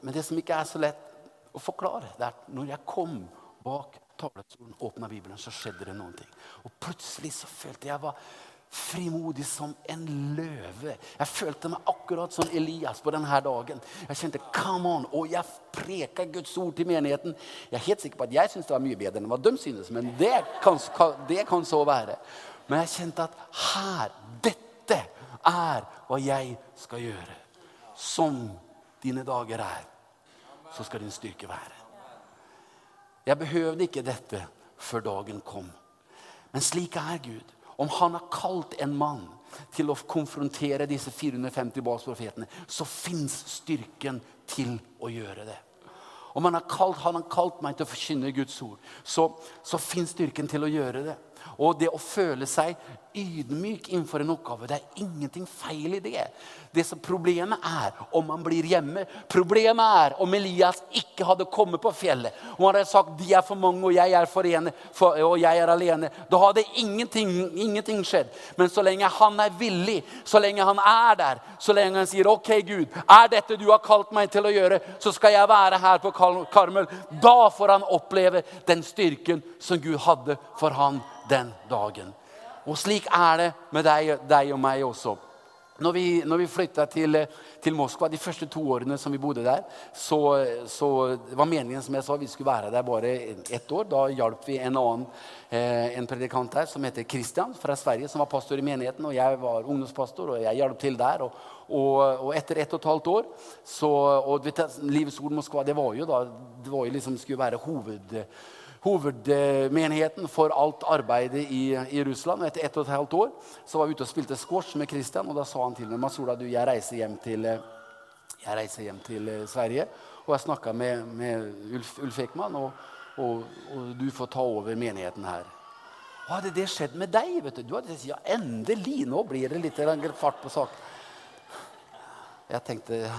men det som ikke er så lett å forklare, det er at når jeg kom bak talerstolen, åpna Bibelen, så skjedde det noen ting. Og plutselig så følte jeg var frimodig som en løve. Jeg følte meg akkurat som Elias på denne dagen. Jeg kjente come on, Og jeg preka Guds ord til menigheten. Jeg er helt sikker på at jeg syntes det var mye bedre enn hva de synes, men det kan, det kan så være. Men jeg kjente at her, dette er hva jeg skal gjøre. Som dine dager er, så skal din styrke være. Jeg behøvde ikke dette før dagen kom. Men slik er Gud. Om han har kalt en mann til å konfrontere disse 450 basprofetene, så fins styrken til å gjøre det. Om han har kalt, han har kalt meg til å forkynne Guds ord, så, så fins styrken til å gjøre det. Og det å føle seg ydmyk innenfor en oppgave, det er ingenting feil i det. Det som Problemet er om man blir hjemme. Problemet er om Elias ikke hadde kommet på fjellet. Om han hadde sagt de er for mange og jeg er, for ene, for, og jeg er alene. Da hadde ingenting, ingenting skjedd. Men så lenge han er villig, så lenge han er der, så lenge han sier OK, Gud, er dette du har kalt meg til å gjøre, så skal jeg være her på Karmel. Da får han oppleve den styrken som Gud hadde for han den dagen. Og slik er det med deg, deg og meg også. Når vi, når vi flytta til, til, Moskva de første to årene som vi bodde der, så, så var meningen som jeg sa, vi skulle være der bare ett år. Da hjalp vi en annen eh, en predikant der som heter Kristian fra Sverige, som var pastor i menigheten. og Jeg var ungdomspastor, og jeg hjalp til der. Og, og, og, etter ett og et halvt år så, og vet, Livets Ord Moskva det var jo da, det var jo liksom, skulle være hoved hovedmenigheten for alt arbeidet i, i, Russland. Etter ett og et halvt år så var vi ute og spilte squash med Christian. Og da sa han til meg Masola, du, jeg reiser hjem til, jeg reiser hjem til eh, Sverige. Og jeg snakka med, med, Ulf, Ulf Ekman, og, og, og, du får ta over menigheten her. Hadde det skjedd med deg? vet Du Du hadde sagt ja, endelig, nå blir det litt fart på saken. Jeg tenkte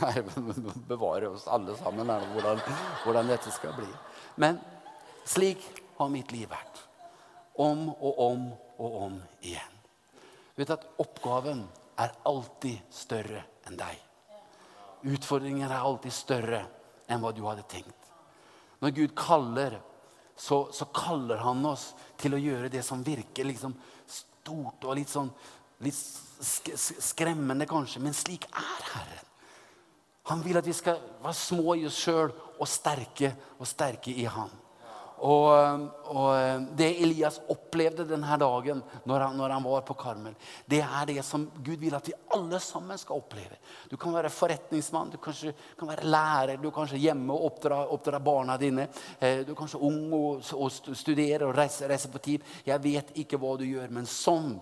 bevare oss alle sammen hvordan, hvordan dette skal bli. Men slik har mitt liv vært. Om og om og om igjen. Du Vet at Oppgaven er alltid større enn deg. Utfordringen er alltid større enn hva du hadde tenkt. Når Gud kaller, så, så kaller han oss til å gjøre det som virker liksom stort og litt sånn litt skremmende, kanskje. Men slik er Herren. Han vil at vi skal være små i oss sjøl og sterke og sterke i Han. Og, og, Det Elias opplevde denne dagen når han, når han, var på Karmel, det er det som Gud vil at vi alle sammen skal oppleve. Du kan være forretningsmann, du kanskje, kan være lærer, du er kanskje hjemme og oppdra, oppdra barna dine. Eh, du er kanskje ung og, og studerer og reiser, reiser, på tid. Jeg vet ikke hva du gjør, men sånn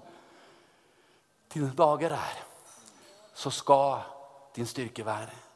dine dager er, så skal din styrke være.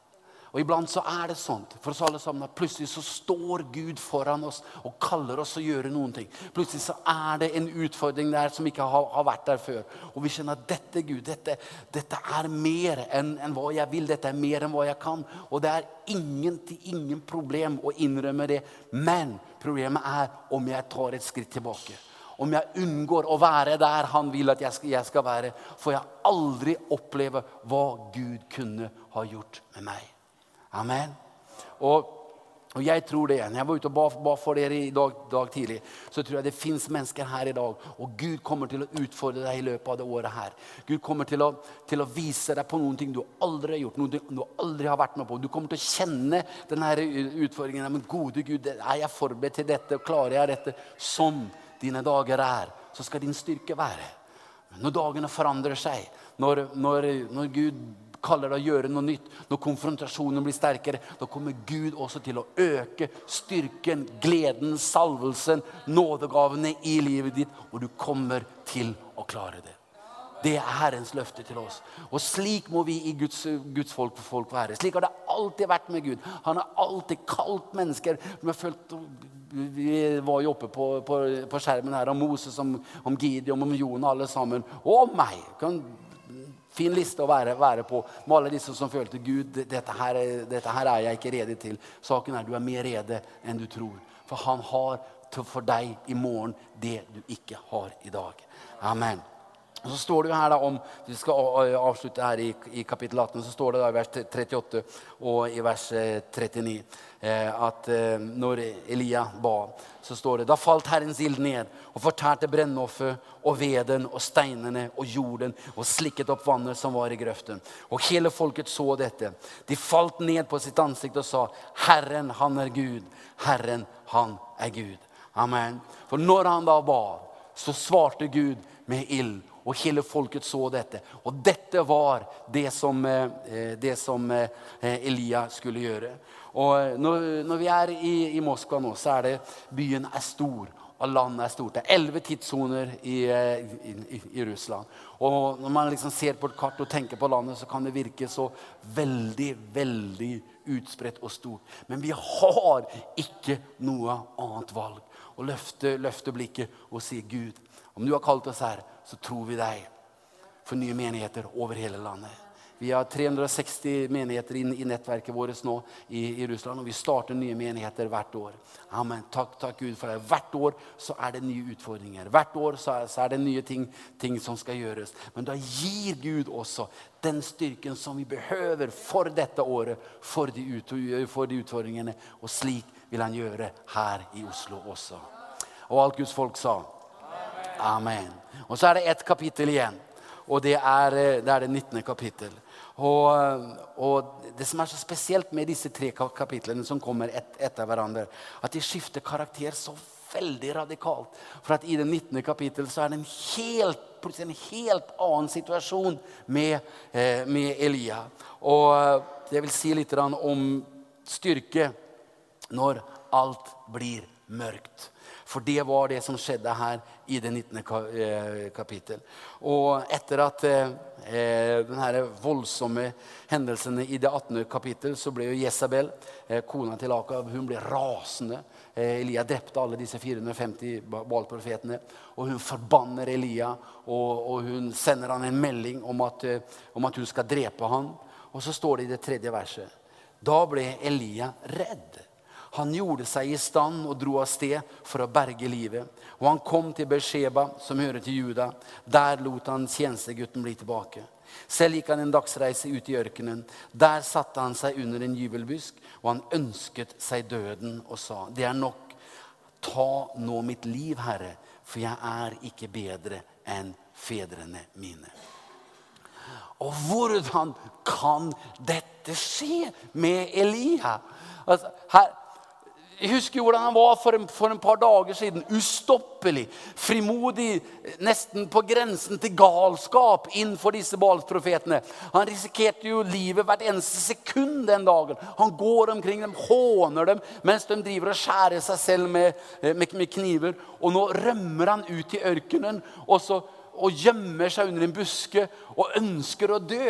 Og Iblant så er det sånn for oss alle sammen at plutselig så står Gud foran oss og kaller oss å gjøre noen ting. Plutselig så er det en utfordring der som ikke har, har vært der før. Og vi kjenner at dette Gud, dette, dette er mer enn, enn, hva jeg vil. Dette er mer enn hva jeg kan. Og det er ingen, til ingen problem å innrømme det. Men problemet er om jeg tar et skritt tilbake om jeg unngår å være der han vil at jeg skal, jeg skal, være, får jeg aldri oppleve hva Gud kunne ha gjort med meg. Amen. Og, og jeg tror det. Når jeg var ute og ba, ba for dere i dag, dag, tidlig, så tror jeg det fins mennesker her i dag, og Gud kommer til å utfordre deg i løpet av det året her. Gud kommer til å, til å vise deg på noen ting du aldri har gjort, noe du aldri har vært med på. Du kommer til å kjenne denne utfordringen. Men gode Gud, er jeg forberedt til dette? Klarer jeg dette? Sånn dine dager er, så skal din styrke være. Når dagene forandrer seg, når, når, når Gud kaller det å gjøre noe nytt, når konfrontasjonen blir sterkere, da kommer Gud også til å øke styrken, gleden, salvelsen, nådegavene i livet ditt, og du kommer til å klare det. Det er Herrens løfte til oss. Og slik må vi i Guds, Guds folk, folk være. Slik har det alltid vært med Gud. Han har alltid kalt mennesker følt, Vi var jo oppe på, på, på skjermen her om Moses, om, om Gideon, om Jonah, alle sammen. Og om meg. Kan fin liste å være, være, på med alle disse som følte Gud, dette her, dette her er jeg ikke rede til. Saken er du er mer rede enn du tror. For han har for deg i morgen det du ikke har i dag. Amen. Og så står det jo her da om, Vi skal avslutte her i, i kapittel 18. Så står det da i vers 38 og i vers 39 eh, at eh, når Elia ba, så står det da falt Herrens ild ned og fortærte brennofferet og veden og steinene og jorden og slikket opp vannet som var i grøften. Og hele folket så dette. De falt ned på sitt ansikt og sa, Herren, han er Gud. Herren, han er Gud. Amen. For når han da ba, så svarte Gud med ild og hele folket så dette. Og dette var det som, eh, det som eh, Elia skulle gjøre. Og når, når vi er i, i, Moskva nå, så er det byen er stor. Og landet er stort. Det er elleve tidssoner i, eh, i, i, Russland. Og når man liksom ser på et kart og tenker på landet, så kan det virke så veldig, veldig utspredt og stort. Men vi har ikke noe annet valg. Å løfte, løfte blikket og si, Gud, om du har kalt oss her, så tror vi deg for nye menigheter over hele landet. Vi har 360 menigheter inn i nettverket vårt nå i, i, Russland. Og vi starter nye menigheter hvert år. Amen. Takk, takk Gud for det. Hvert år så er det nye utfordringer. Hvert år så er, så er det nye ting, ting, som skal gjøres. Men da gir Gud også den styrken som vi behøver for dette året, for de, ut, for de utfordringene. Og slik vil han gjøre her i Oslo også. Og alt Guds folk sa. Amen. Og så er det ett kapittel igjen. Og det er eh, det, er det 19. kapittel. Og, og, det som er så spesielt med disse tre kapitlene som kommer et, etter hverandre, at de skifter karakter så veldig radikalt. For at i det 19. kapittel så er det en helt, en helt annen situasjon med, eh, med Elia. Og jeg vil si litt om styrke når alt blir mørkt. For det var det som skjedde her i det 19. Eh, kapittel. Og etter at eh, eh denne voldsomme hendelsene i det 18. kapittel, så ble jo Jesabel, kona til Akab, hun ble rasende. Elia drepte alle disse 450 balprofetene. Og hun forbanner Elia, og, og, hun sender han en melding om at, om at hun skal drepe han. Og så står det i det tredje verset. Da ble Elia redd. Han gjorde seg i stand og dro av sted for å berge livet. Og han kom til Besheba, som hører til Juda. Der lot han tjenestegutten bli tilbake. Selv gikk han en dagsreise ut i ørkenen. Der satte han seg under en jubelbusk, og han ønsket seg døden og sa, 'Det er nok. Ta nå mitt liv, Herre, for jeg er ikke bedre enn fedrene mine.' Og hvordan kan dette skje med Elia? Altså, her, jeg husker hvordan han var for en, for en, par dager siden. Ustoppelig, frimodig, nesten på grensen til galskap innenfor disse balsprofetene. Han risikerte jo livet hvert eneste sekund den dagen. Han går omkring dem, håner dem mens de driver og skjærer seg selv med, med, med kniver. Og nå rømmer han ut i ørkenen og, så, og gjemmer seg under en buske og ønsker å dø.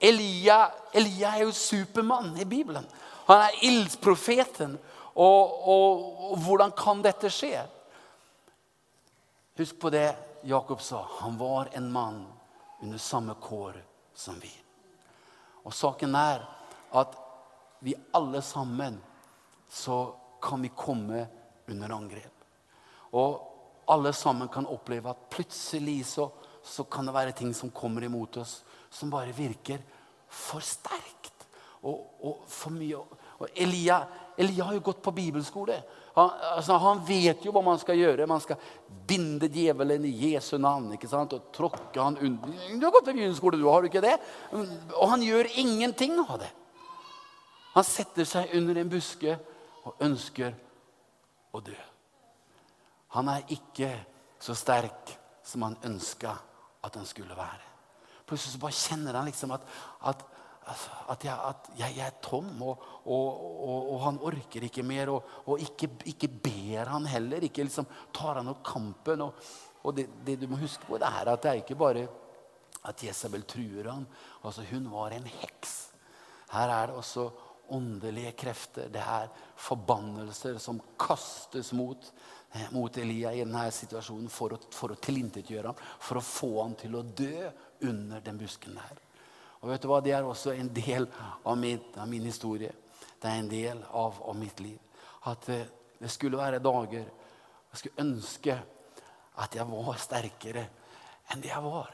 Elia, Elia er jo supermann i Bibelen. Han er ildsprofeten. Og, og, og hvordan kan dette skje? Husk på det Jakob sa. Han var en mann under samme kår som vi. Og saken er at vi alle sammen så kan vi komme under angrep. Og alle sammen kan oppleve at plutselig så, så kan det være ting som kommer imot oss, som bare virker for sterkt og, og for mye. Og Elia, Elia har jo gått på bibelskole. Han, altså, han, vet jo hva man skal gjøre. Man skal binde djevelen i Jesu navn ikke sant? og tråkke han under. Du har gått på bibelskole, du, har du ikke det? Og han gjør ingenting av det. Han setter seg under en buske og ønsker å dø. Han er ikke så sterk som han ønska at han skulle være. Plutselig så bare kjenner han liksom at, at at, jeg, at jeg, jeg, er tom, og, og, og, og, han orker ikke mer. Og, ikke, ikke, ber han heller. Ikke liksom tar han opp kampen. Og, det, det, du må huske på, det er at det er ikke bare at Jesabel truer han. Altså, hun var en heks. Her er det også åndelige krefter. Det er forbannelser som kastes mot eh, mot Elia i denne situasjonen for å, å tilintetgjøre ham, for å få ham til å dø under den busken der. Og vet du hva? Det er også en del av min, av min historie. Det er en del av, av mitt liv. At eh, det skulle være dager jeg skulle ønske at jeg var sterkere enn det jeg var.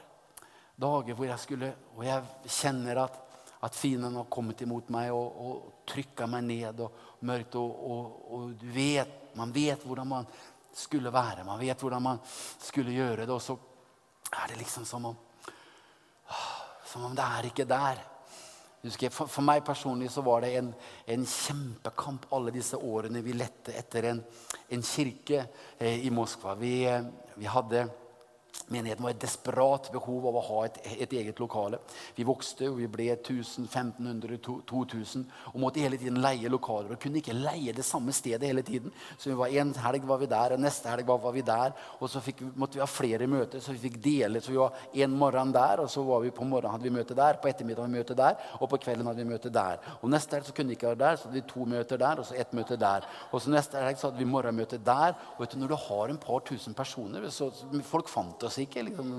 Dager hvor jeg skulle Og jeg kjenner at, at fienden har kommet imot meg og, og trykka meg ned og mørkt. Og, og, og, du vet, man vet hvordan man skulle være. Man vet hvordan man skulle gjøre det. Og så er det liksom som om Som om det er ikke der. For, for, meg personlig så var det en, en, kjempekamp alle disse årene vi lette etter en, en kirke eh, i Moskva. Vi, eh, vi hadde Menigheten var et desperat behov av å ha et, et, eget lokale. Vi vokste, og vi ble 1500, 2000 og måtte hele tiden leie lokaler. Og kunne ikke leie det samme stedet hele tiden. Så vi var En helg var vi der, og neste helg var vi der. Og så fikk, måtte vi ha flere møter, så vi fikk dele. Så vi var en morgen der, og så var vi på morgenen hadde vi møte der. På ettermiddagen hadde vi møte der, og på kvelden hadde vi møte der. Og neste helg så kunne vi ikke være der, så hadde vi to møter der, og så ett møte der. Og så neste helg så hadde vi morgenmøte der. Og du, når du har en par tusen personer, så folk fant oss ikke. Liksom,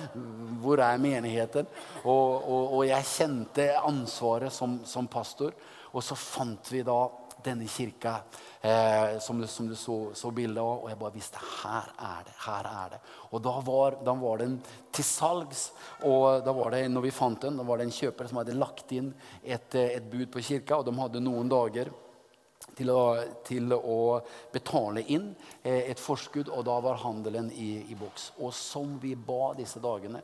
hvor er menigheten? Og, og, og, jeg kjente ansvaret som, som, pastor. Og så fant vi da denne kirka eh, som, du, som, du, så, så bildet av. Og jeg bare visste her er det. her er det. Og da var, da var den til salgs. Og da var det, når vi fant den, da var det en kjøper som hadde lagt inn et, et bud på kirka. Og de hadde noen dager til å, til å betale inn eh, et forskudd, og da var handelen i, i, boks. Og som vi ba disse dagene,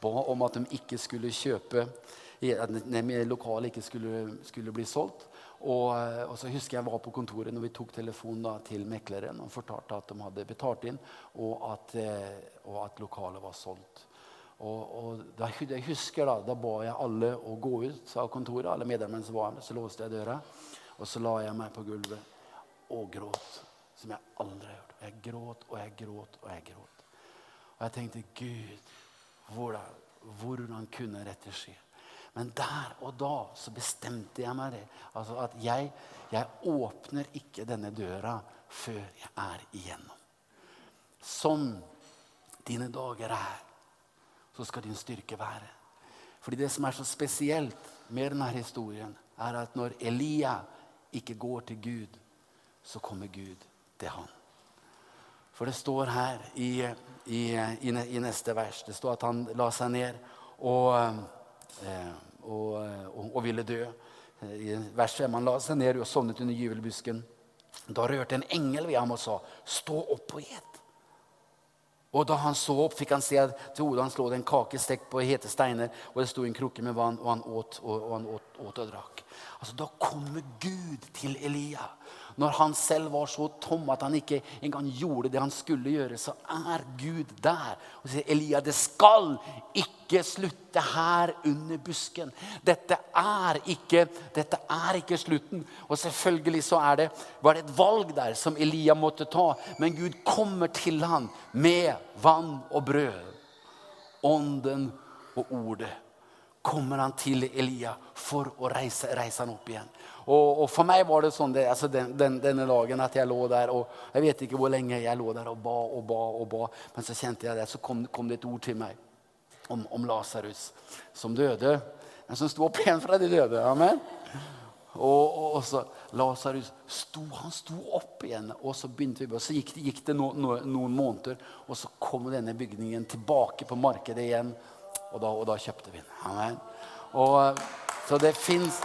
ba om at de ikke skulle kjøpe at lokalet ikke skulle, skulle, bli solgt. Og, eh, og, så husker jeg var på kontoret når vi tok telefonen da, til mekleren og fortalte at de hadde betalt inn, og at, eh, og at lokalet var solgt. Og, og da, jeg husker da, da ba jeg alle å gå ut av kontoret. alle medlemmene som var med, Så låste jeg døra. Og så la jeg meg på gulvet og gråt som jeg aldri har gjort. Jeg gråt og jeg gråt og jeg gråt. Og jeg tenkte Gud, hvordan, hvordan kunne dette skje? Men der og da så bestemte jeg meg det. Altså at jeg, jeg åpner ikke denne døra før jeg er igjennom. Som dine dager er, så skal din styrke være. Fordi det som er så spesielt med denne historien, er at når Elia ikke går til Gud, så kommer Gud til han. For det står her i, i, i, i neste vers Det står at han la seg ned og, eh, og, og, og ville dø. I vers 5 han la seg ned og sovnet under gyvelbusken. Da rørte en engel ved ham og sa, 'Stå opp og et'. Og da han så opp, fikk han se at til hodet hans lå det en kake stekt på hete steiner, og det sto en krukke med vann, og han åt og, og, han åt, åt og drakk. Altså, Da kommer Gud til Elia. Når han selv var så tom at han ikke engang gjorde det han skulle gjøre, så er Gud der og sier Elia, det skal ikke slutte her under busken. Dette er ikke, dette er ikke slutten. Og selvfølgelig så det, var det et valg der som Elia måtte ta. Men Gud kommer til ham med vann og brød. Ånden og ordet kommer han til Elia for å reise, reise han opp igjen. Og, og, For meg var det sånn det, altså den, den, denne dagen at jeg lå der og Jeg vet ikke hvor lenge jeg lå der og ba og ba. og ba, Men så kjente jeg det, så kom, kom det et ord til meg om, om Lasarus som døde, men som sto opp igjen fra de døde. Amen. Og, og, så Lasarus sto, han sto opp igjen, og så begynte vi, og så gikk det, gikk det no, no, noen måneder. Og så kom denne bygningen tilbake på markedet igjen. Og da, og da kjøpte vi den. Amen. Og, så det fins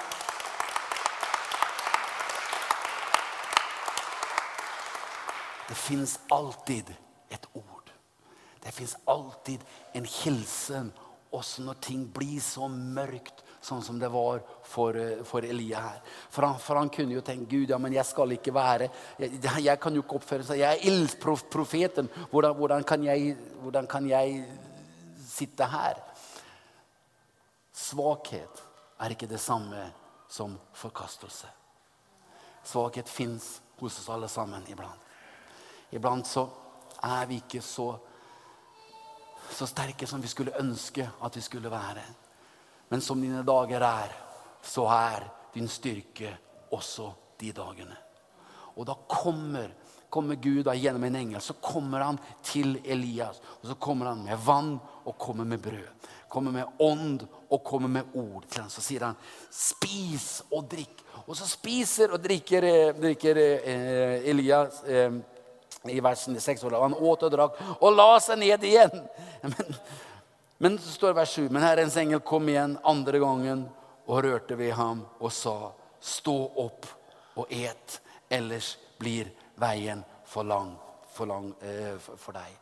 Det fins alltid et ord. Det fins alltid en hilsen også når ting blir så mørkt sånn som det var for, for Elia her. For han, for han, kunne jo tenke Gud, ja, men jeg skal ikke være Jeg, jeg kan jo ikke oppføre seg. Jeg er ildprofeten. Hvordan, hvordan, kan jeg, hvordan kan jeg sitte her? Svakhet er ikke det samme som forkastelse. Svakhet fins hos oss alle sammen iblant. Iblant så er vi ikke så, så sterke som vi skulle ønske at vi skulle være. Men som dine dager er, så er din styrke også de dagene. Og da kommer kommer Gud da, gjennom en engel. Så kommer han til Elias. Og så kommer han med vann og kommer med brød. Kommer med ånd og kommer med ord til ham. Så sier han, 'Spis og drikk'. Og så spiser og drikker, eh, drikker eh, Elias eh, i versen 6. Han åt og drakk og la seg ned igjen. Men, men så står det vers 7. Men Herrens engel kom igjen andre gangen og rørte ved ham og sa, 'Stå opp og et, ellers blir veien for lang for, lang, eh, for deg.'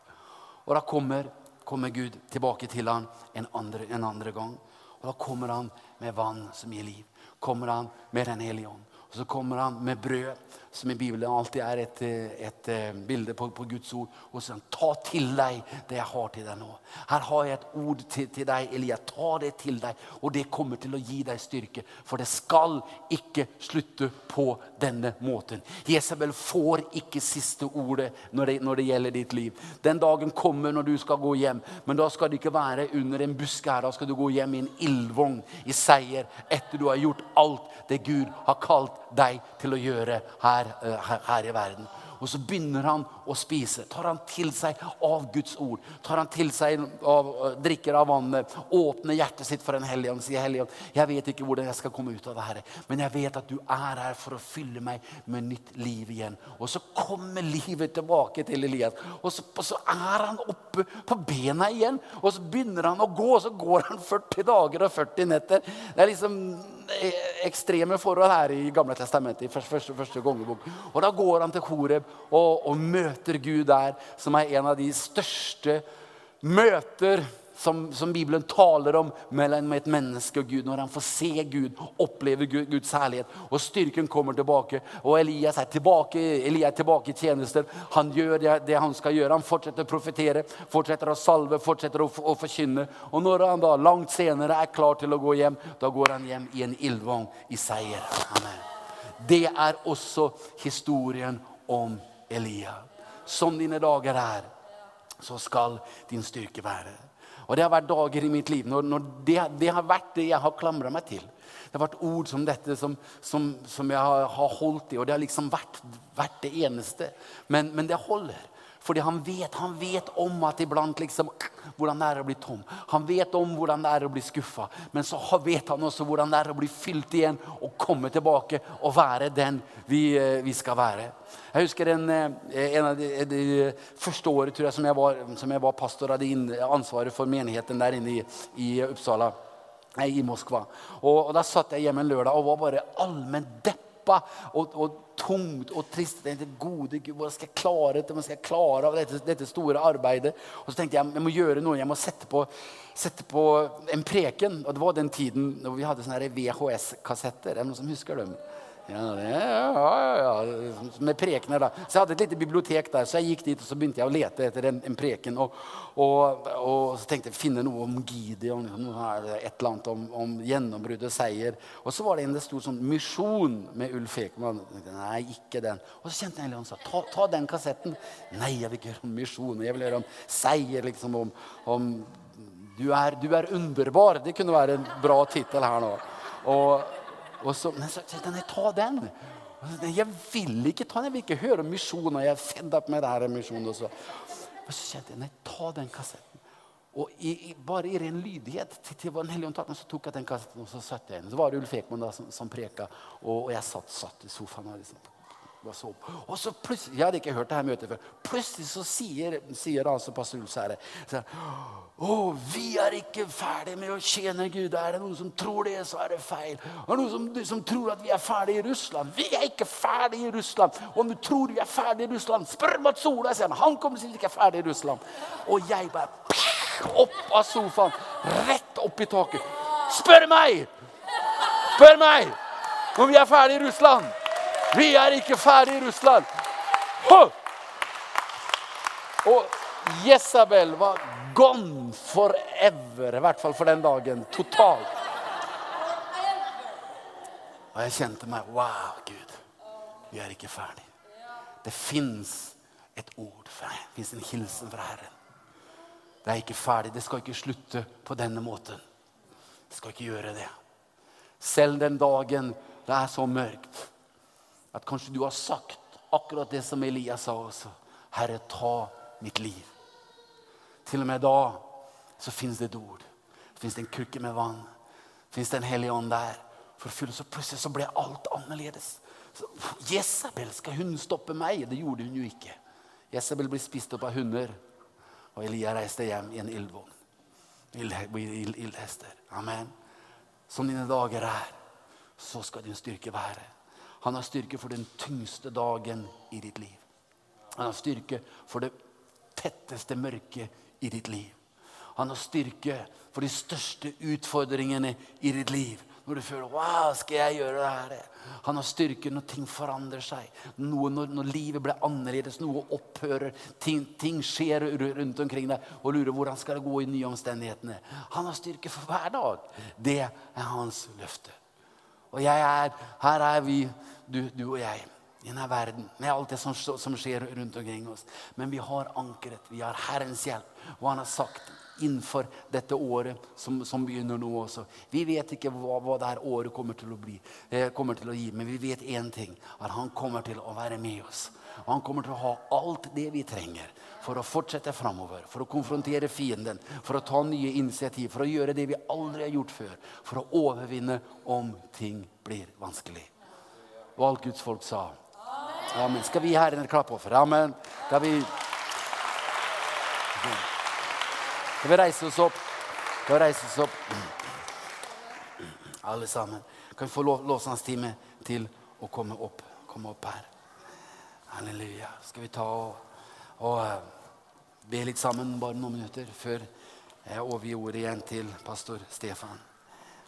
Og da kommer, kommer, Gud tilbake til ham en andre, en andre gang. Og da kommer han med vann som gir liv. Kommer han med Den hellige ånd. Og så kommer han med brød, som i Bibelen alltid er et, et eh, bilde på, på, Guds ord. Og så ta til deg det jeg har til deg nå. Her har jeg et ord til, til deg, jeg Ta det til deg, og det kommer til å gi deg styrke. For det skal ikke slutte på denne måten. Jesabel får ikke siste ordet når det, når det gjelder ditt liv. Den dagen kommer når du skal gå hjem, men da skal du ikke være under en busk her. Da skal du gå hjem i en ildvogn i seier etter du har gjort alt det Gud har kalt deg til å gjøre her, eh, her, her i verden. Og så begynner han å spise. Tar han til seg av Guds ord. Tar han til seg av, drikker av vannet. Åpner hjertet sitt for en helgen? Sier helgen, jeg vet ikke hvordan jeg skal komme ut av det her. Men jeg vet at du er her for å fylle meg med nytt liv igjen. Og så kommer livet tilbake til Elias. Og så, og så er han oppe på bena igjen. Og så begynner han å gå. Og så går han 40 dager og 40 netter. Det er liksom ekstreme forhold her i Gamle testamentet. i første, første, første kongebok. Og Da går han til Horeb og, og møter Gud der, som er en av de største møter som, som, Bibelen taler om mellom et menneske og Gud. Når han får se Gud, oppleve Gud, Guds herlighet, og styrken kommer tilbake. Og Elias er tilbake, Elias er tilbake i tjenester. Han gjør det, det, han skal gjøre. Han fortsetter å profetere, fortsetter å salve, fortsetter å, å, forkynne. Og når han da langt senere er klar til å gå hjem, da går han hjem i en ildvogn i seier. Amen. Det er også historien om Elia. Som dine dager er, så skal din styrke være. Og det har vært dager i mitt liv når, når det, det, har vært det jeg har klamra meg til. Det har vært ord som dette som, som, som jeg har, holdt i, og det har liksom vært, vært det eneste. Men, men det holder. Fordi han vet, han vet om at iblant liksom, hvordan det er å bli tom. Han vet om hvordan det er å bli skuffa. Men så vet han også hvordan det er å bli fylt igjen og komme tilbake og være den vi, eh, vi skal være. Jeg husker en, eh, en av de, de, første året tror jeg, som, jeg var, som jeg var pastor, hadde ansvaret for menigheten der inne i, i Uppsala. I Moskva. Og, og Da satt jeg hjemme en lørdag og var bare allment deppa. Og, og tungt og trist. Jeg tenkte, gode Gud, Hvordan skal jeg klare dette? Hvordan skal jeg klare dette, dette, store arbeidet? Og så tenkte jeg jeg må gjøre noe. Jeg må sette på, sette på en preken. Og det var den tiden da vi hadde sånne VHS-kassetter. Er det noen som husker dem? Ja, det, ja, ja, Med prekener, da. Så jeg hadde et lite bibliotek der, så jeg gikk dit og så begynte jeg å lete etter en, en preken. Og, og, og, så tenkte jeg finne noe om Gideon, et eller annet om, om gjennombrudd og seier. Og så var det en det sto sånn 'Misjon' med Ulf Ekman. Nei, ikke den. Og så kjente jeg en sa ta, ta den kassetten. Nei, jeg vil ikke høre om misjon. Jeg vil høre om seier. liksom om, om du, er, du er underbar. Det kunne være en bra tittel her nå. Og og så, men så tenkte jeg, ta den. Jeg vil ikke ta den. Jeg vil ikke høre om misjoner. Jeg er fedd opp med det her misjonen. Og så, og så kjente jeg, nei, ta den kassetten. Og i, i, bare i ren lydighet til, til Den hellige så tok jeg den kassetten og så satte jeg den. Så var det Ulf Ekman da, som, som preka, og, og, jeg satt, satt i sofaen. og liksom, så og så plutselig, Jeg hadde ikke hørt det her møtet før. Plutselig så sier, sier altså pastor Ulf Sære å, vi er ikke ferdig med å tjene Gud. Er det noen som tror det, så er det feil. Er det noen som, som tror at vi er ferdig i Russland? Vi er ikke ferdig i Russland. Om du tror vi er ferdig i Russland, spør Mats Ola. han. Han kommer til ikke er ferdig i Russland. Og jeg bare opp av sofaen, rett opp i taket. Spør meg! Spør meg om vi er ferdig i Russland! Vi er ikke ferdig i Russland. Og Jesabel var gone forever. I hvert fall for den dagen. Totalt. Og jeg kjente meg Wow, Gud. Vi er ikke ferdig. Det fins et ord fra Det fins en hilsen fra Herren. Det er ikke ferdig. Det skal ikke slutte på denne måten. Det skal ikke gjøre det. Selv den dagen det er så mørkt at kanskje du har sagt akkurat det som Elias sa også. Herre, ta mitt liv. Til og med da så fins det et ord. Det fins en krukke med vann. Det fins en hellig ånd der. For så plutselig så ble alt annerledes. Jesabel, skal hun stoppe meg? Det gjorde hun jo ikke. Jesabel ble spist opp av hunder, og Elia reiste hjem i en ildvogn. Ildhester. Amen. Som dine dager er, så skal din styrke være. Han har styrke for den tyngste dagen i ditt liv. Han har styrke for det tetteste mørket i ditt liv. Han har styrke for de største utfordringene i ditt liv. Når du føler wow, skal jeg gjøre det her? Han har styrke når ting forandrer seg. Noe, når, når, livet blir annerledes, noe opphører. Ting, ting, skjer rundt omkring deg, og lurer hvordan skal det gå i nye omstendighetene. Han har styrke for hver dag. Det er hans løfte. Og er, her er vi, du, du og jeg i denne verden, med alt det som, som, skjer rundt omkring oss. Men vi har ankeret, vi har Herrens hjelp. Og han har sagt innenfor dette året som, som begynner nå også Vi vet ikke hva, hva dette året kommer til, bli, eh, kommer til, å gi, men vi vet én ting. At han kommer til å være med oss. Og han kommer til å ha alt det vi trenger for å fortsette framover. For å konfrontere fienden, for å ta nye initiativ, for å gjøre det vi aldri har gjort før. For å overvinne om ting blir vanskelig. Og alt Guds folk sa. Amen. Skal vi Herren et klapp for? Amen. Skal vi... Skal vi reise oss opp? Skal vi reise oss opp? Alle sammen. Kan vi få lovsangstime til å komme opp, komme opp her? Halleluja. Skal vi ta og, og eh, be litt sammen bare noen minutter før jeg overgir ordet igjen til pastor Stefan?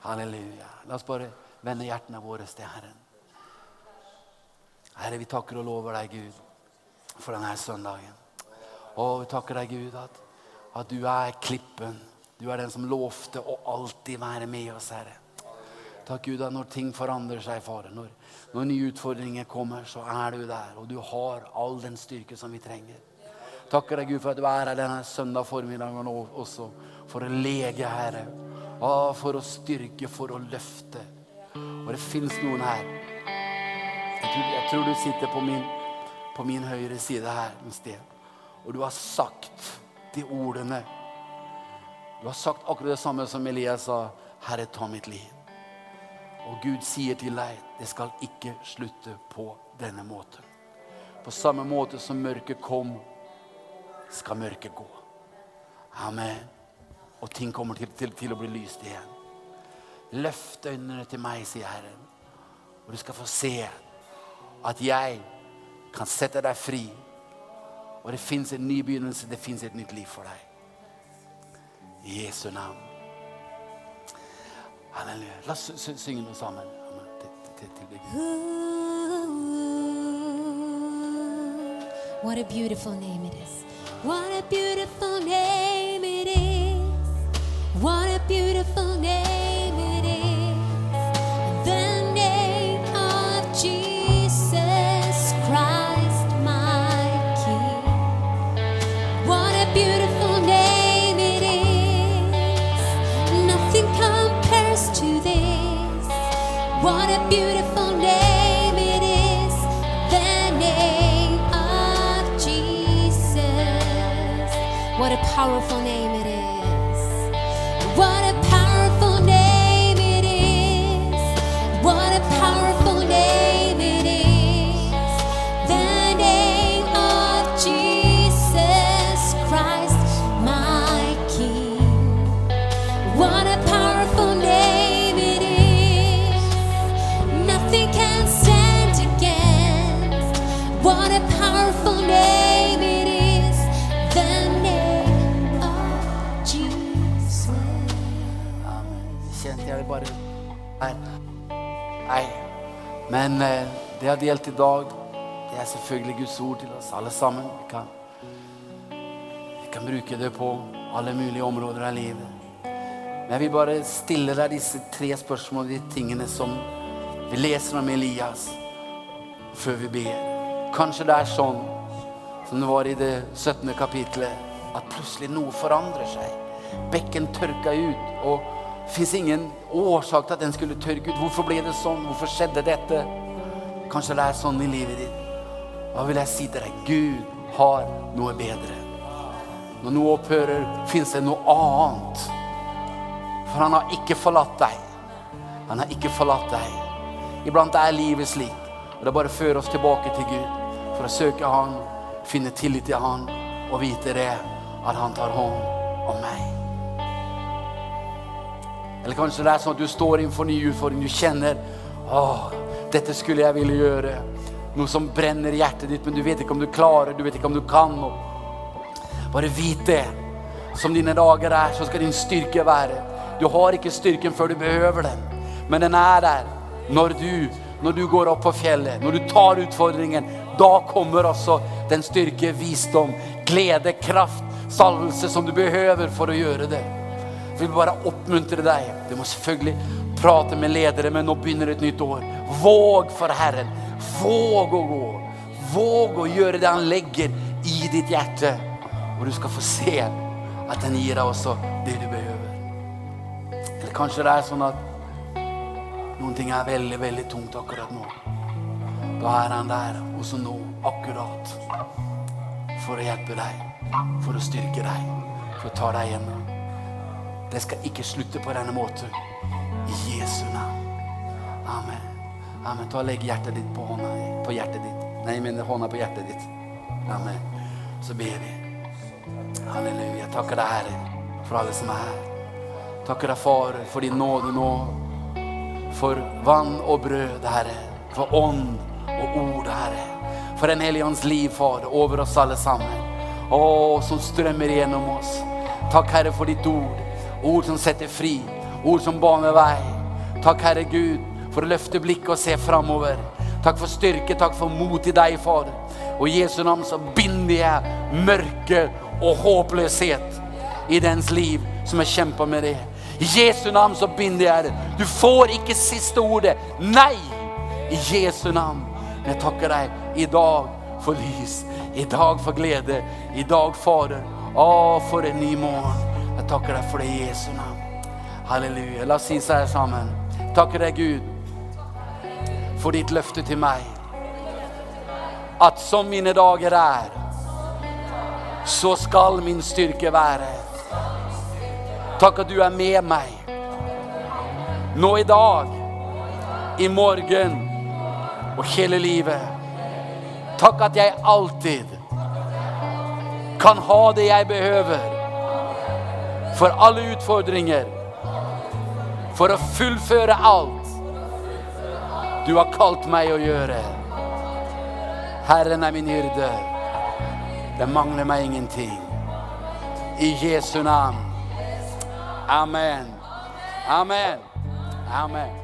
Halleluja. La oss bare vende hjertene våre til Herren. Herre, vi takker og lover deg, Gud, for denne søndagen. Og vi takker deg, Gud, at, at, du er klippen. Du er den som lovte å alltid være med oss, Herre. Takk, Gud, at når ting forandrer seg, far, når, når nye utfordringer kommer, så er du der. Og du har all den styrke som vi trenger. Takker deg, Gud, for at du er her denne søndag formiddagen også. For å lege, Herre. For å styrke, for å løfte. Og det fins noen her jeg tror du sitter på min, på min høyre side her en sted. Og du har sagt de ordene. Du har sagt akkurat det samme som Elias sa. Herre, ta mitt liv. Og Gud sier til deg, det skal ikke slutte på denne måten. På samme måte som mørket kom, skal mørket gå. Amen. Og ting kommer til, til, til å bli lyst igjen. Løft øynene til meg, sier Herren, og du skal få se at jeg kan sette deg fri. Og det fins en ny begynnelse, det fins et nytt liv for deg. I Jesu navn. Halleluja. What a beautiful name it is. What a beautiful name it is. What a beautiful name powerful name det jeg har delt i dag, det er selvfølgelig Guds ord til oss alle sammen. Vi kan, vi kan bruke det på alle mulige områder av livet. Men jeg vil bare stille deg disse tre spørsmålene, de tingene som vi leser om Elias før vi ber. Kanskje det er sånn som det var i det 17. kapitlet, at plutselig noe forandrer seg. Bekken tørka ut, og det fins ingen årsak til at den skulle tørke ut. Hvorfor ble det sånn? Hvorfor skjedde dette? Kanskje det er sånn i livet ditt. Da vil jeg si til deg Gud har noe bedre. Når noe opphører, fins det noe annet. For han har ikke forlatt deg. Han har ikke forlatt deg. Iblant er livet slik. Og det bare fører oss tilbake til Gud for å søke Han, finne tillit til Han og vite det at Han tar hånd om meg. Eller kanskje det er sånn at du står innenfor nye utfordringer. Du kjenner åh, dette skulle jeg ville gjøre. Noe som brenner hjertet ditt, men du vet ikke om du klarer, du vet ikke om du kan. Bare vit det. Som dine dager er, så skal din styrke være. Du har ikke styrken før du behøver den, men den er der når du, når du går opp på fjellet, når du tar utfordringen. Da kommer også den styrke, visdom, glede, kraft, salvelse som du behøver for å gjøre det. Jeg vil bare oppmuntre deg. Du må selvfølgelig prate med ledere, men nå begynner et nytt år. Våg for Herren. Våg å gå. Våg å gjøre det han legger i ditt hjerte. Og du skal få se at Han gir deg også det du behøver. Eller kanskje det er sånn at noen ting er veldig, veldig tungt akkurat nå. Da er han der også nå, akkurat, for å hjelpe deg, for å styrke deg, for å ta deg gjennom. Det skal ikke slutte på denne måten. I Jesu navn. Amen. Amen. Ta og Legg hjertet ditt på hånda på hjertet ditt. Nei, jeg mener hånda på hjertet ditt. Amen. Så ber vi. Halleluja. Takker deg, Herre, for alle som er her. Takker deg, Far, for din nåde nå. For vann og brød, Herre. For ånd og ord, Herre. For en hellige Hans liv, Far, over oss alle sammen. Å, som strømmer gjennom oss. Takk, Herre, for ditt ord. Ord som setter fri. Ord som baner vei. Takk, Herre Gud, for å løfte blikket og se framover. Takk for styrke, takk for mot i deg, Far. Og i Jesu navn så binder jeg mørke og håpløshet i dens liv som har kjempa med det. I Jesu navn så binder jeg det. Du får ikke siste ordet. Nei! I Jesu navn. Men jeg takker deg i dag for lys, i dag for glede, i dag, Fader. Å, for en ny morgen. Jeg takker deg for det i Jesu navn. Halleluja. La oss si seg sammen. Takker deg, Gud, for ditt løfte til meg. At som mine dager er, så skal min styrke være. Takk at du er med meg. Nå i dag, i morgen og hele livet. Takk at jeg alltid kan ha det jeg behøver for alle utfordringer. For å fullføre alt du har kalt meg å gjøre. Herren er min hyrde. Det mangler meg ingenting. I Jesu navn. Amen. Amen. Amen.